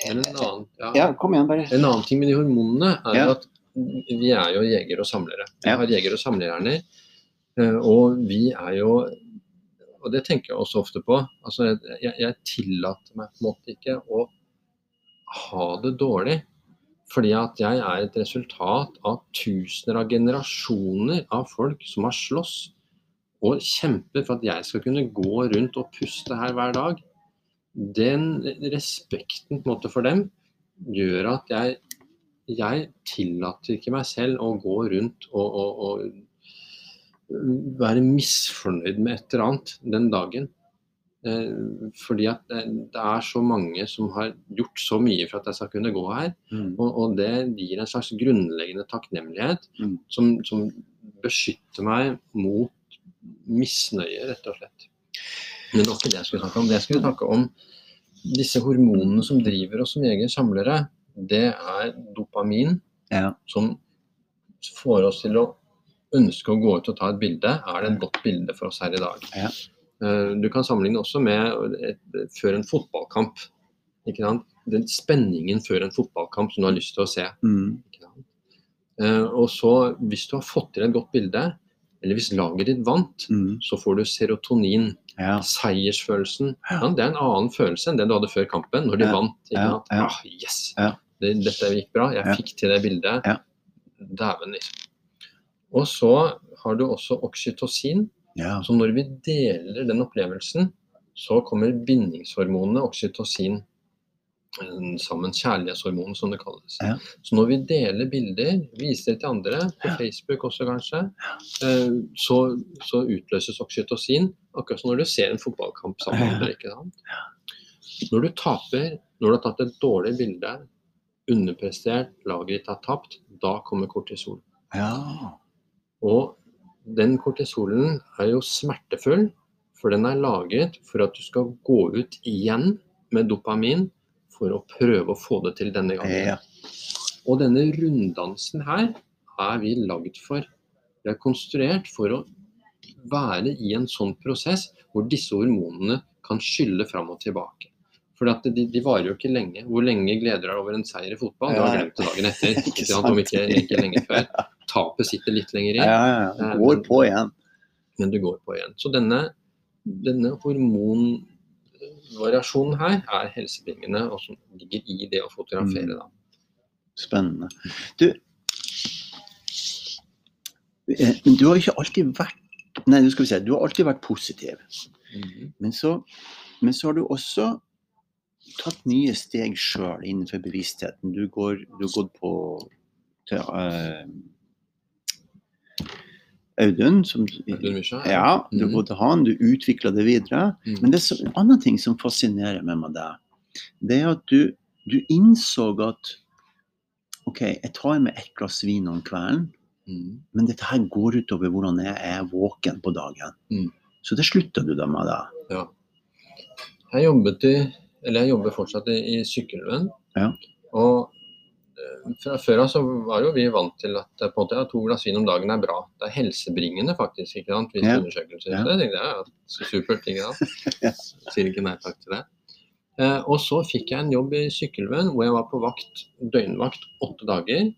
En annen, ja. Ja, kom igjen, bare. En annen ting med de hormonene er Ja. at vi er jo jegere og samlere. Vi Ja. har jegere og samlerhjerner. eh, Og vi er jo Og det tenker jeg også ofte på. Altså, jeg, jeg tillater meg på en måte ikke å ha det dårlig. Fordi at jeg er et resultat av tusener av generasjoner av folk som har slåss og kjemper for at jeg skal kunne gå rundt og puste her hver dag. Den respekten måte for dem gjør at jeg, jeg tillater ikke meg selv å gå rundt og, og, og være misfornøyd med et eller annet den dagen. Eh, fordi at det, det er så mange som har gjort så mye for at jeg skal kunne gå her. Mm. Og, og det gir en slags grunnleggende takknemlighet Mm. som, som beskytter meg mot misnøye, rett og slett. Men det var ikke det jeg skulle snakke om. Det jeg skulle snakke om disse hormonene som driver oss som jegere samlere, det er dopamin, Ja. som får oss til å ønske å gå ut og ta et bilde. Er det et godt bilde for oss her i dag? Ja. Eh, Du kan sammenligne også med et, før en fotballkamp. Den spenningen før en fotballkamp som du har lyst til å se. Mm. Eh, Og så, hvis du har fått til et godt bilde, eller hvis laget ditt vant, Mm. så får du serotonin, Ja. seiersfølelsen. Ja. Det er en annen følelse enn det du hadde før kampen, når de Ja, vant. Ikke ja, sant? ja. Ah, yes! Ja. Det, dette gikk bra. Jeg fikk til det bildet. Ja. Dæven, liksom. Og så har du også oksytocin. Så når vi deler den opplevelsen, så kommer bindingshormonene oksytocin sammen. kjærlighetshormon, som det kalles. Ja. Så når vi deler bilder, viser det til andre, på. Facebook også kanskje, eh, så, så utløses oksytocin. Akkurat som når du ser en fotballkamp sammen. Med andre, ikke sant? Når du taper, når du har tatt et dårlig bilde, underprestert, laget ditt har tapt, da kommer kortisol. ja. Og den kortisolen er jo smertefull, for den er laget for at du skal gå ut igjen med dopamin for å prøve å få det til denne gangen. ja. Og denne runddansen her er vi lagd for. Vi er konstruert for å være i en sånn prosess hvor disse hormonene kan skylle fram og tilbake. For at de, de varer jo ikke lenge. Hvor lenge gleder du deg over en seier i fotball? Du har glemt det dagen etter. Ikke sant? Om ikke, ikke lenge før. Tapet sitter litt lenger Ja, inn, ja, ja. Går på igjen. men du går på igjen. Så denne, denne hormonvariasjonen her er helsebringende, og som ligger i det å fotografere. Mm. da. Spennende. Du, eh, du har ikke alltid vært Nei, skal vi se. Du har alltid vært positiv. Men så, men så har du også tatt nye steg sjøl innenfor bevisstheten. Du, går, du har gått på til eh, Audun, som Audun Mysja, ja. Du mm. bodde han, du utvikla det videre. Mm. Men det er så, en annen ting som fascinerer meg med deg, det er at du, du innså at OK, jeg tar med ett glass vin om kvelden, Mm. men dette her går utover hvordan jeg er våken på dagen. Mm. Så det slutta du da med, da. Ja. Jeg jobbet i, eller jeg jobber fortsatt i, i Sykkylven. Ja. Og fra før av så var jo vi vant til at eh, på en måte, ja, to glass vin om dagen er bra. Det er helsebringende faktisk, ikke sant, Hvis Ja. undersøkelser. Ja. Jeg tenkte ja, så supert, ikke sant. Ja. Sier ikke nei takk til det. Eh, og så fikk jeg en jobb i Sykkylven hvor jeg var på vakt, døgnvakt åtte dager.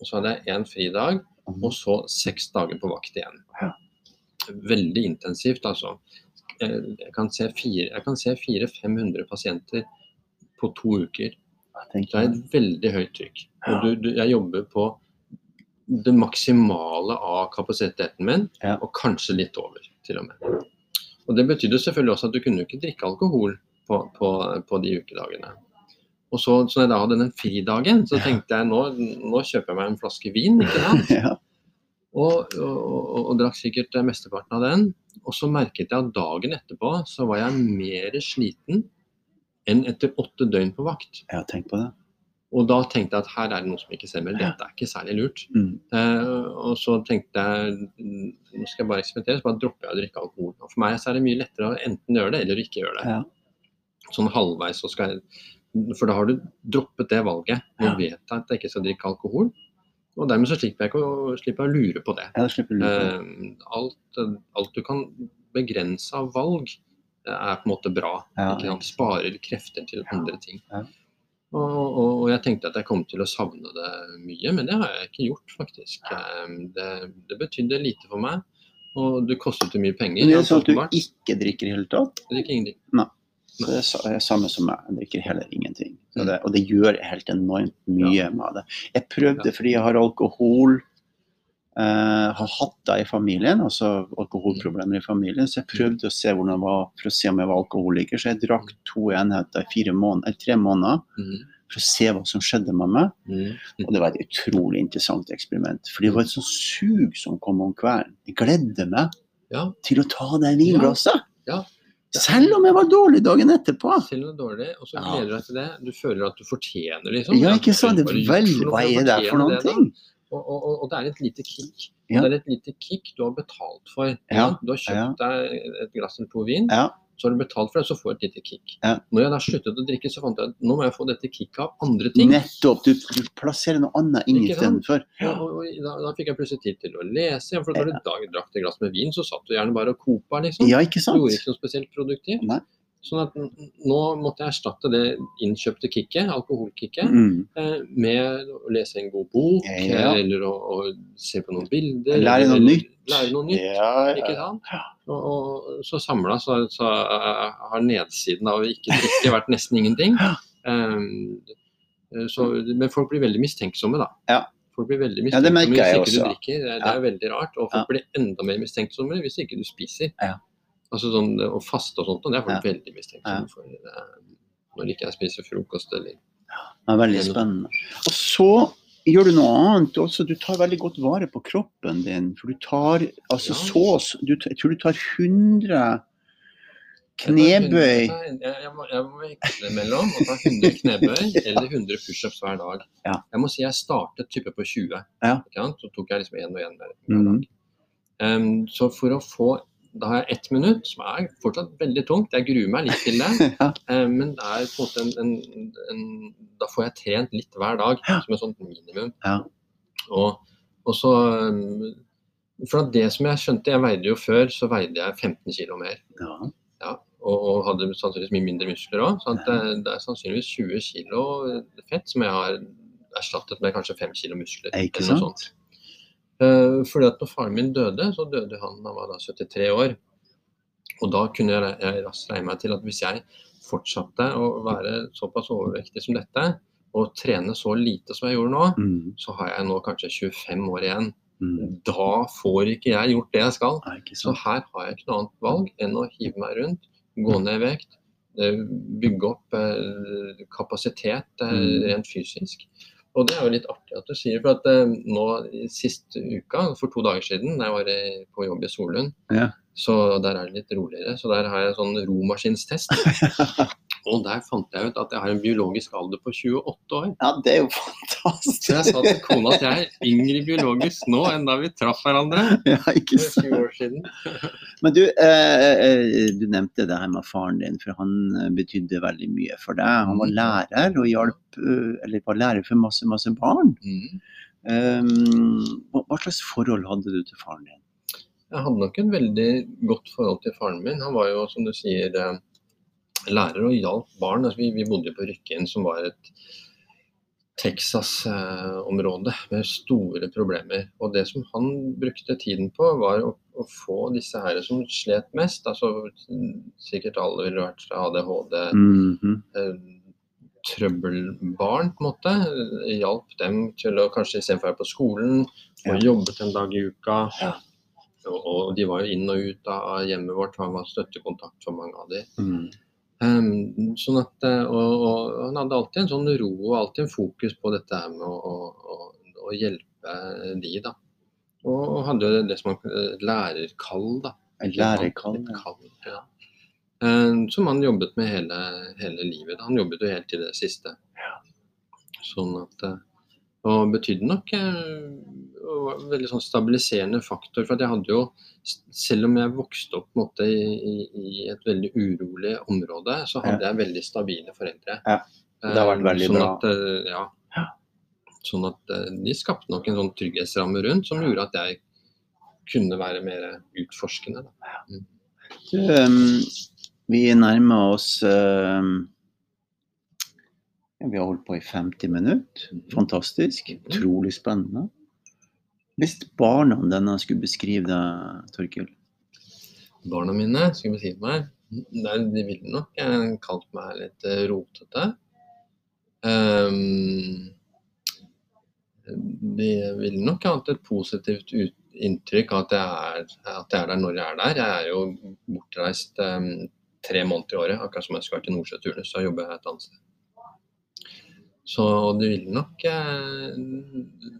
Og så hadde jeg én fridag, og så seks dager på vakt igjen. Ja. Veldig intensivt, altså. Eh, Jeg kan se fire- jeg kan se 400-500 pasienter på to uker. Det er et veldig høyt trykk. Og du, du, jeg jobber på det maksimale av kapasiteten min, Ja. og kanskje litt over, til og med. Og Det betydde selvfølgelig også at du kunne ikke drikke alkohol på, på, på de ukedagene. Og så, så når jeg da hadde den fridagen, så tenkte jeg nå, nå kjøper jeg meg en flaske vin. ikke sant? ja. Og, og, og, og drakk sikkert mesteparten av den. Og så merket jeg at dagen etterpå så var jeg mer sliten enn etter åtte døgn på vakt. ja, tenk på det. Og da tenkte jeg at her er det noe som ikke stemmer. Dette er ikke særlig lurt. Mm. Eh, og så tenkte jeg nå skal jeg bare eksperimentere, så bare dropper jeg å drikke alkohol. Og for meg så er det mye lettere å enten gjøre det eller ikke gjøre det. Ja. Sånn halvveis så skal jeg For da har du droppet det valget. Nå Ja. vet jeg at jeg ikke skal drikke alkohol. Og dermed så slipper jeg ikke å, slipper å lure på det. Ja, slipper du det. Eh, alt, alt du kan begrense av valg, er på en måte bra. Ja? Sparer krefter til andre ting. Og, og, og jeg tenkte at jeg kom til å savne det mye, men det har jeg ikke gjort, faktisk. Det, det betydde lite for meg, og det kostet mye penger. Men er det sånn at du ikke drikker i hele tatt? drikker ingenting. Så det er er samme som meg. Jeg drikker heller ingenting. Mm. det, og det gjør helt enormt mye med det. Jeg prøvde fordi jeg har alkohol eh, har hatt det i familien, altså alkoholproblemer i familien, så jeg prøvde å se hvordan det var for å se om jeg var alkoholiker. Så jeg drakk to enheter i tre måneder Mhm. for å se hva som skjedde med meg. Og det var et utrolig interessant eksperiment. For det var et sånt sug som kom om kvelden. Jeg gledde meg Ja, til å ta det vinglasset. ja. Selv om jeg var dårlig dagen etterpå. Selv om du er dårlig, og så gleder du deg til det. Du føler at du fortjener liksom. Ja, Ja, ikke sant? Det vel, hva er det for noen ting? da? Og, og, og, det er et lite kick. Ja. Det er et lite kick du har betalt for. Ja. Du har kjøpt deg et glass eller to vin, Ja. så har du betalt for det, så får du et lite kick. Ja. Når jeg da sluttet å drikke, så fant jeg at nå må jeg få dette kicket av andre ting. Nettopp. Du, du plasserer noe annet inn istedenfor. Ja, og, og da, da fikk jeg plutselig tid til å lese. For når du da drakk et glass med vin, så satt du gjerne bare og kopa, liksom. Ja, ikke sant? Du gjorde ikke noe spesielt produktivt. Nei. Sånn at nå måtte jeg erstatte det innkjøpte kicket, alkoholkicket, Mm. eh, med å lese en god bok, Ja. ja. eller å, å se på noen bilder. Lære noe nytt. Lære noe nytt. Ja, Ikke sant? Og, og så samla så, så eh, har nedsiden av å ikke drikke vært nesten ingenting. Um, så, men folk blir veldig mistenksomme, da. Ja. Folk blir veldig Ja, det mistenksomme merker jeg hvis ikke du drikker. Det, det er veldig rart. Og folk Ja. blir enda mer mistenksomme hvis ikke du spiser. Ja. Altså sånn Å faste og sånt, og det er folk Ja. veldig mistenksomme for. eh, Når ikke jeg spiser frokost eller Det er veldig spennende. Og så gjør du noe annet også. Du tar veldig godt vare på kroppen din. For du tar altså Ja. så du, Jeg tror du tar 100 Jeg 100 knebøy. Jeg, jeg, må, jeg må veksle mellom å ta 100 knebøy eller 100 pushups hver dag. Ja. Jeg må si jeg startet type på 20. Ja. Så tok jeg liksom én og én hver dag. Mm. Um, så for å få Da har jeg ett minutt, som er fortsatt veldig tungt. Jeg gruer meg litt til det. Ja. Um, men det er på en måte en, en, en Da får jeg trent litt hver dag, Ja. som et sånt minimum. Ja. Og, og så um, For det som jeg skjønte, jeg veide jo før, så veide jeg 15 kg mer. Ja. og, og hadde sannsynligvis mye mindre muskler òg. Så det, det er sannsynligvis 20 kilo fett som jeg har erstattet med kanskje 5 kilo muskler. Ikke sant? Eh, fordi at når faren min døde, så døde han da han var da 73 år. Og da kunne jeg, raskt regne meg til at hvis jeg fortsatte å være såpass overvektig som dette, og trene så lite som jeg gjorde nå, Mm. så har jeg nå kanskje 25 år igjen. Mm. Da får ikke jeg gjort det jeg skal. Nei, Så her har jeg ikke noe annet valg enn å hive meg rundt, gå ned i vekt, eh, bygge opp eh, kapasitet Mm. rent fysisk. Og det er jo litt artig at du sier, for at eh, nå sist uka, for to dager siden, da jeg var i- på jobb i Solund, Ja. så der er det litt roligere. Så der har jeg en sånn romaskinstest. Og der fant jeg ut at jeg har en biologisk alder på 28 år. Ja, det er jo fantastisk. Så jeg sa til kona at jeg er yngre biologisk nå enn da vi traff hverandre Ja, ikke sant. for sant. 20 år siden. Men du, eh, eh, du nevnte det her med faren din, for han eh, betydde veldig mye for deg. Han var Mm. lærer og hjalp, eh, eller var lærer for masse, masse barn. Mm. Um, hva, slags forhold hadde du til faren din? Jeg hadde nok et veldig godt forhold til faren min. Han var jo, som du sier, lærer og hjalp barn. Altså, vi, vi bodde på Rykkinn, som var et Texas-område med store problemer. Og det som han brukte tiden på, var å, å få disse her som slet mest, altså sikkert alle ville vært ADHD, Mhm. eh, trøbbelbarn, på en måte. Hjalp dem til å kanskje istedenfor å være på skolen, få Ja. jobbet en dag i uka. Ja. Og, og de var jo inn og ut av hjemmet vårt, han var støttekontakt for mange av de. Mm. Ehm, sånn at, eh, og, og han hadde alltid en sånn ro og alltid en fokus på dette med å, å, å, hjelpe de, da. Og, og hadde jo det som han et lærerkall, da. Et lærerkall, ja. kall, ja. Ehm, som han jobbet med hele, hele livet. Han jobbet jo helt til det siste. Sånn at eh, Og betydde nok eh, og veldig sånn stabiliserende faktor. For jeg hadde jo, selv om jeg vokste opp måte, i, i, et veldig urolig område, så hadde jeg veldig stabile foreldre. Ja, det har vært veldig sånn bra. At, eh, ja. Sånn at eh, de skapte nok en sånn trygghetsramme rundt som gjorde at jeg kunne være mer utforskende. Da. Du, um, vi nærmer oss ja, Vi har holdt på i 50 minutter. Fantastisk. Utrolig spennende. Hvis barna denne skulle beskrive deg, Torkil? Barna mine skulle beskrive meg Nei, De ville nok eh, kalt meg litt eh, rotete. Um, de ville nok hatt et positivt inntrykk av at jeg, er, at jeg er der når jeg er der. Jeg er jo bortreist um, tre måneder i året, akkurat som jeg skulle vært i Nordsjøturnus. Da jobber jeg et annet sted. Så du ville nok eh,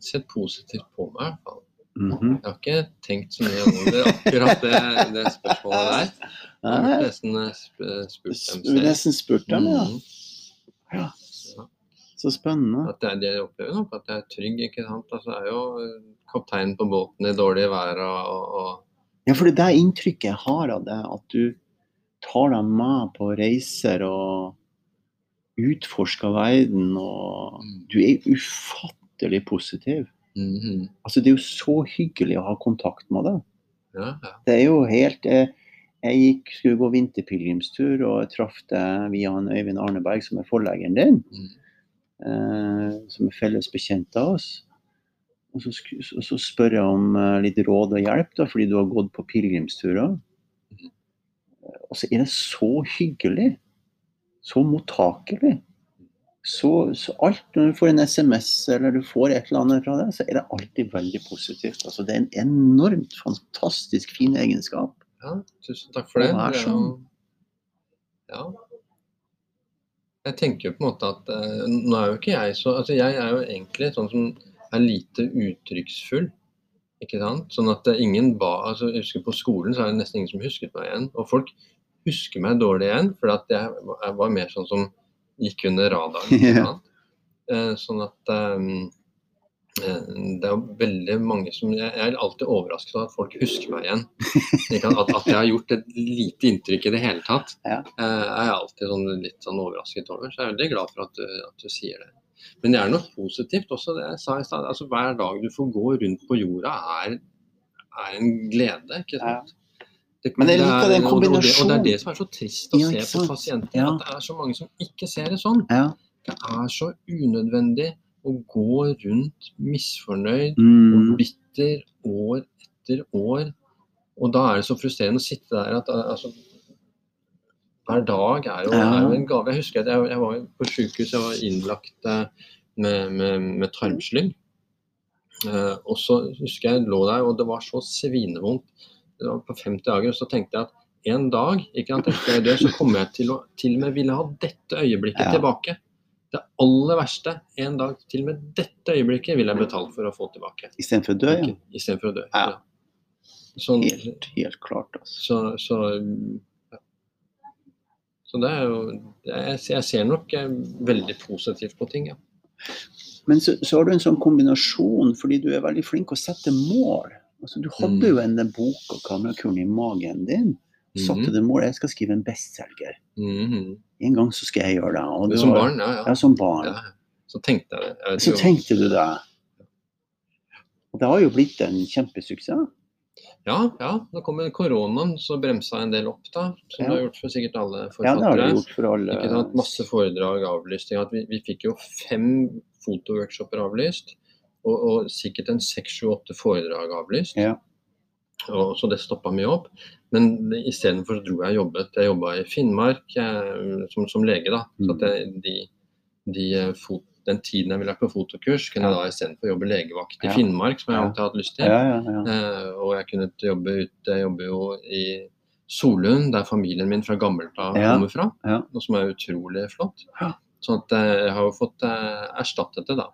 sett positivt på meg, i hvert fall. Mhm. Jeg har ikke tenkt så mye over akkurat det, det spørsmålet der. Jeg har nesten eh, spurt dem har nesten spurt dem, ja. Ja. Så spennende. At det er det jeg opplever nok, at jeg er trygg. ikke sant? Altså, jeg er jo kapteinen kaptein på båten i dårlig vær og, og, Ja, for det er inntrykket jeg har av det, at du tar deg med på reiser og utforsker verden, og du er ufattelig positiv. Mhm. Altså, det er jo så hyggelig å ha kontakt med deg. Ja, ja. Det er jo helt eh, Jeg gikk, skulle gå vinterpilegrimstur og jeg traff deg via han Øyvind Arneberg, som er forleggeren din. Mm. eh, som er felles bekjent av oss. Og så, og så, spør jeg om eh, litt råd og hjelp, da, fordi du har gått på pilegrimsturer. Mm. Og så er det så hyggelig. Så mottakelig. Så, så alt når du får en SMS eller du får et eller annet fra det, så er det alltid veldig positivt. Altså, det er en enormt fantastisk fin egenskap. ja, tusen takk for det. Å være Det sånn. Ja. Jeg tenker jo på en måte at eh, nå er jo ikke jeg så Altså jeg er jo egentlig sånn som er lite uttrykksfull. Ikke sant? Sånn at ingen ba altså Jeg husker på skolen så er det nesten ingen som husket meg igjen. Og folk husker meg dårlig igjen, for at jeg, jeg var mer sånn som gikk under radaren. Yeah. Eh, sånn at eh, det er veldig mange som Jeg jeg er alltid overrasket over at folk husker meg igjen. At, at jeg har gjort et lite inntrykk i det hele tatt, Ja. eh, er jeg alltid sånn, litt sånn overrasket over. Så jeg er veldig glad for at du, at du sier det. Men det er noe positivt også, det jeg sa i stad. Altså, hver dag du får gå rundt på jorda, er, er en glede. ikke sant? Det, Men jeg det liker er- den det- Og det, og det er det som er så trist å Ja, se på pasienter. Ja. At det er så mange som ikke ser det sånn. Ja. Det er så unødvendig å gå rundt misfornøyd Mm. og bitter år etter år. Og da er det så frustrerende å sitte der at altså, hver dag er jo, er jo en gave. Jeg husker at jeg, jeg var på sykehus, jeg var innlagt eh, med, med, med tarmslyng. Eh, og så husker jeg lå der, og det var så svinevondt. På 50 dager, og så tenkte jeg at en dag ikke sant, etter jeg dør, så kommer jeg til å til og med ville ha dette øyeblikket Ja. tilbake. Det aller verste. En dag til og med dette øyeblikket vil jeg betale for å få tilbake. Istedenfor å dø, ja. Istedenfor å dø. Ja. Sånn, Helt, helt klart, altså. så, så, ja. så det er jo det er, Jeg ser nok eh, veldig positivt på ting, ja. Men så, så har du en sånn kombinasjon, fordi du er veldig flink å sette mål. Altså, du hadde Mm. jo en den boka, kamerakuren i magen din. Satte Mhm. det målet, jeg skal skrive en bestselger. Mm. En gang så skal jeg gjøre det. Og Det Som var- barn, ja. ja. Ja, som barn. ja. Så tenkte jeg det. Jeg Så tenkte du det. Og det har jo blitt en kjempesuksess. Ja, ja. Nå kom koronaen, så bremsa en del opp, da. Som Ja. det har gjort for sikkert alle Ja, det har det gjort for alle. Ikke sant? Masse foredrag avlyst. Vi, vi fikk jo fem fotoworkshoper avlyst. Og, og sikkert en seks, sju, åtte foredrag avlyst. Ja. Og, så det stoppa mye opp. Men istedenfor dro jeg og jobbet. Jeg jobba i Finnmark jeg, som, som lege. da. Så at jeg, de, de eh, fot, den tiden jeg ville vært på fotokurs, kunne jeg da istedenfor jobbe legevakt i. Finnmark, som jeg alltid har hatt lyst til. Ja, ja, ja. Eh, og jeg kunne jobbe ute, jeg jobber jo i Solund, der familien min fra gammelt av kommer fra. Ja. Noe som er utrolig flott. Ja. Sånn at eh, jeg har jo fått eh, erstattet det, da.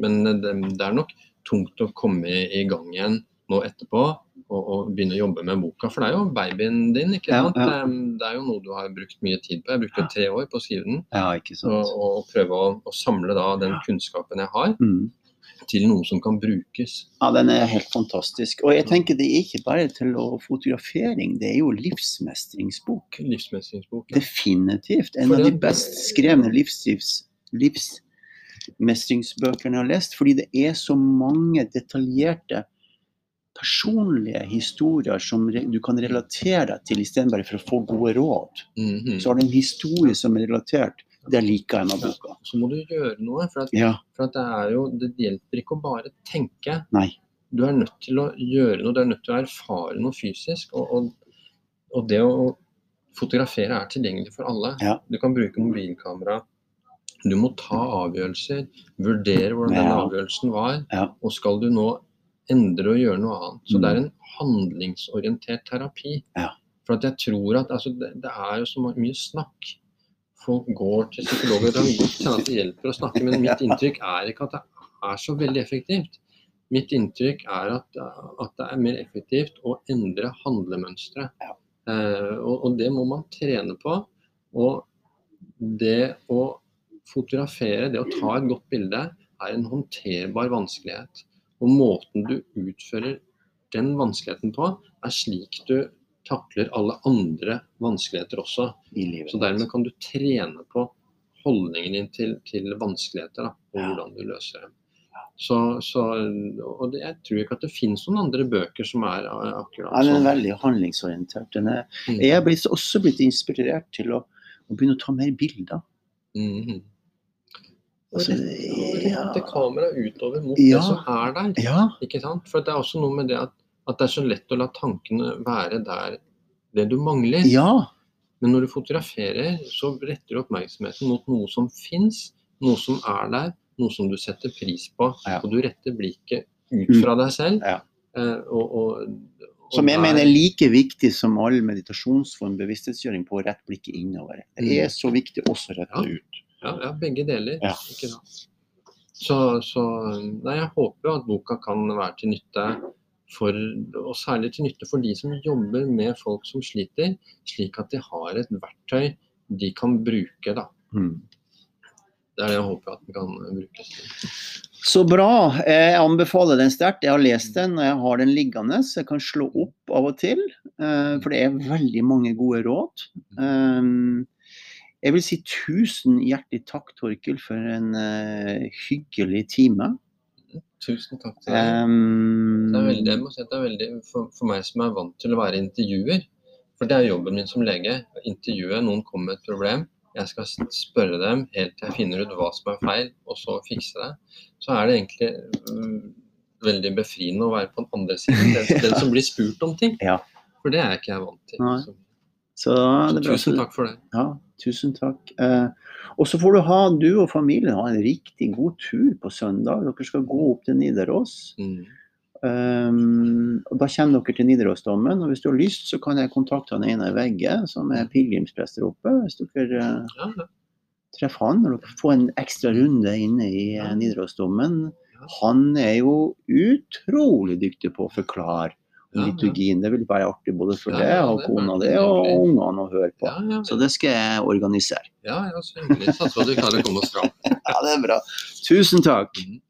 Men eh, det, det er nok tungt å komme i, gang igjen nå etterpå og, og begynne å jobbe med boka. For det er jo babyen din, ikke sant. ja. ja. Det er jo noe du har brukt mye tid på. Jeg brukte ja. tre år på å skrive den. ja, ikke. Og, og prøve å, å samle da den kunnskapen jeg har, Mm. til noe som kan brukes. Ja, den er helt fantastisk. Og jeg tenker det er ikke bare til å fotografering, det er jo livsmestringsbok. Livsmestringsbok. Definitivt. En For av de best skrevne livsstips, livsmestringsbøkene jeg har lest, fordi det er så mange detaljerte personlige historier som du kan relatere deg til, istedenfor for å få gode råd. Mhm. Så har du en historie som er relatert. Det liker jeg med boka. Så må du gjøre noe. For, at, Ja. for det jo Det hjelper ikke å bare tenke. Nei. Du er nødt til å gjøre noe. Du er nødt til å erfare noe fysisk. Og, og, og det å fotografere er tilgjengelig for alle. Ja. Du kan bruke mobilkamera. Du må ta avgjørelser. Vurdere hvordan den avgjørelsen var. Og skal du nå endre og gjøre noe annet. Så Mm. det er en handlingsorientert terapi. Ja. For at jeg tror at altså, det, det er jo så mye snakk. Folk går til psykologer. Det kan godt hende at det hjelper å snakke, men mitt inntrykk er ikke at det er så veldig effektivt. Mitt inntrykk er at, at det er mer effektivt å endre handlemønstre. Ja. Eh, og, og det må man trene på. Og det å fotografere, det å ta et godt bilde, er en håndterbar vanskelighet. Og måten du utfører den vanskeligheten på, er slik du takler alle andre vanskeligheter også. I livet. Så dermed kan du trene på holdningen din til, til vanskeligheter, da, og Ja. hvordan du løser dem. Så, så, og det, jeg tror ikke at det finnes noen andre bøker som er akkurat akkurat Ja, den er sånn. veldig handlingsorientert. Den er, Mm. jeg er også blitt inspirert til å, å begynne å ta mer bilder. Mhm. Og Altså, rette, rette kameraet utover mot Ja. det som er der. Ja, Ikke sant? For det er også noe med det at, at det er så lett å la tankene være der det du mangler. ja, Men når du fotograferer, så retter du oppmerksomheten mot noe som fins, noe som er der, noe som du setter pris på. Ja. Og du retter blikket ut Mm. fra deg selv. Ja. Eh, og, og, og Som jeg der- mener er like viktig som all meditasjonsform, bevissthetsgjøring, på å rette blikket innover. Det er så viktig også å rette ut. Ja, ja, begge deler. Ja. Ikke sant? Så, så nei, jeg håper at boka kan være til nytte for, og særlig til nytte for de som jobber med folk som sliter, slik at de har et verktøy de kan bruke. Da. Mm. Det er det jeg håper at den kan brukes til. Så bra. Jeg anbefaler den sterkt. Jeg har lest den, og jeg har den liggende. Så jeg kan slå opp av og til, eh, for det er veldig mange gode råd. Jeg vil si tusen hjertelig takk, Torkil, for en uh, hyggelig time. Tusen takk til deg. Um, Det er veldig, jeg må si at det er veldig for, for meg som er vant til å være intervjuer, for det er jobben min som lege, å intervjue. Noen kommer med et problem, jeg skal spørre dem helt til jeg finner ut hva som er feil, og så fikse det. Så er det egentlig um, veldig befriende å være på den andre siden, den, den som blir spurt om ting. Ja. For det er ikke jeg vant til. Så, Så, så tusen takk for det. Ja, tusen takk. Eh, og så får du ha, du og familien ha en riktig god tur på søndag. Dere skal gå opp til Nidaros. Mm. Um, og Da kommer dere til Nidarosdommen, og Hvis du har lyst, så kan jeg kontakte han Einar Vegge, som er pilegrimsprest der oppe. Hvis dere eh, Ja, ja. treffer han, og dere får en ekstra runde inne i Ja. Nidarosdommen. Han er jo utrolig dyktig på å forklare. Liturgien. Det vil være artig både for deg og kona di og ungene å høre på. Så det skal jeg organisere. ja, ja, så hyggelig. Satser på at du klarer å komme oss fram. Ja, det er bra. Tusen takk. Mhm.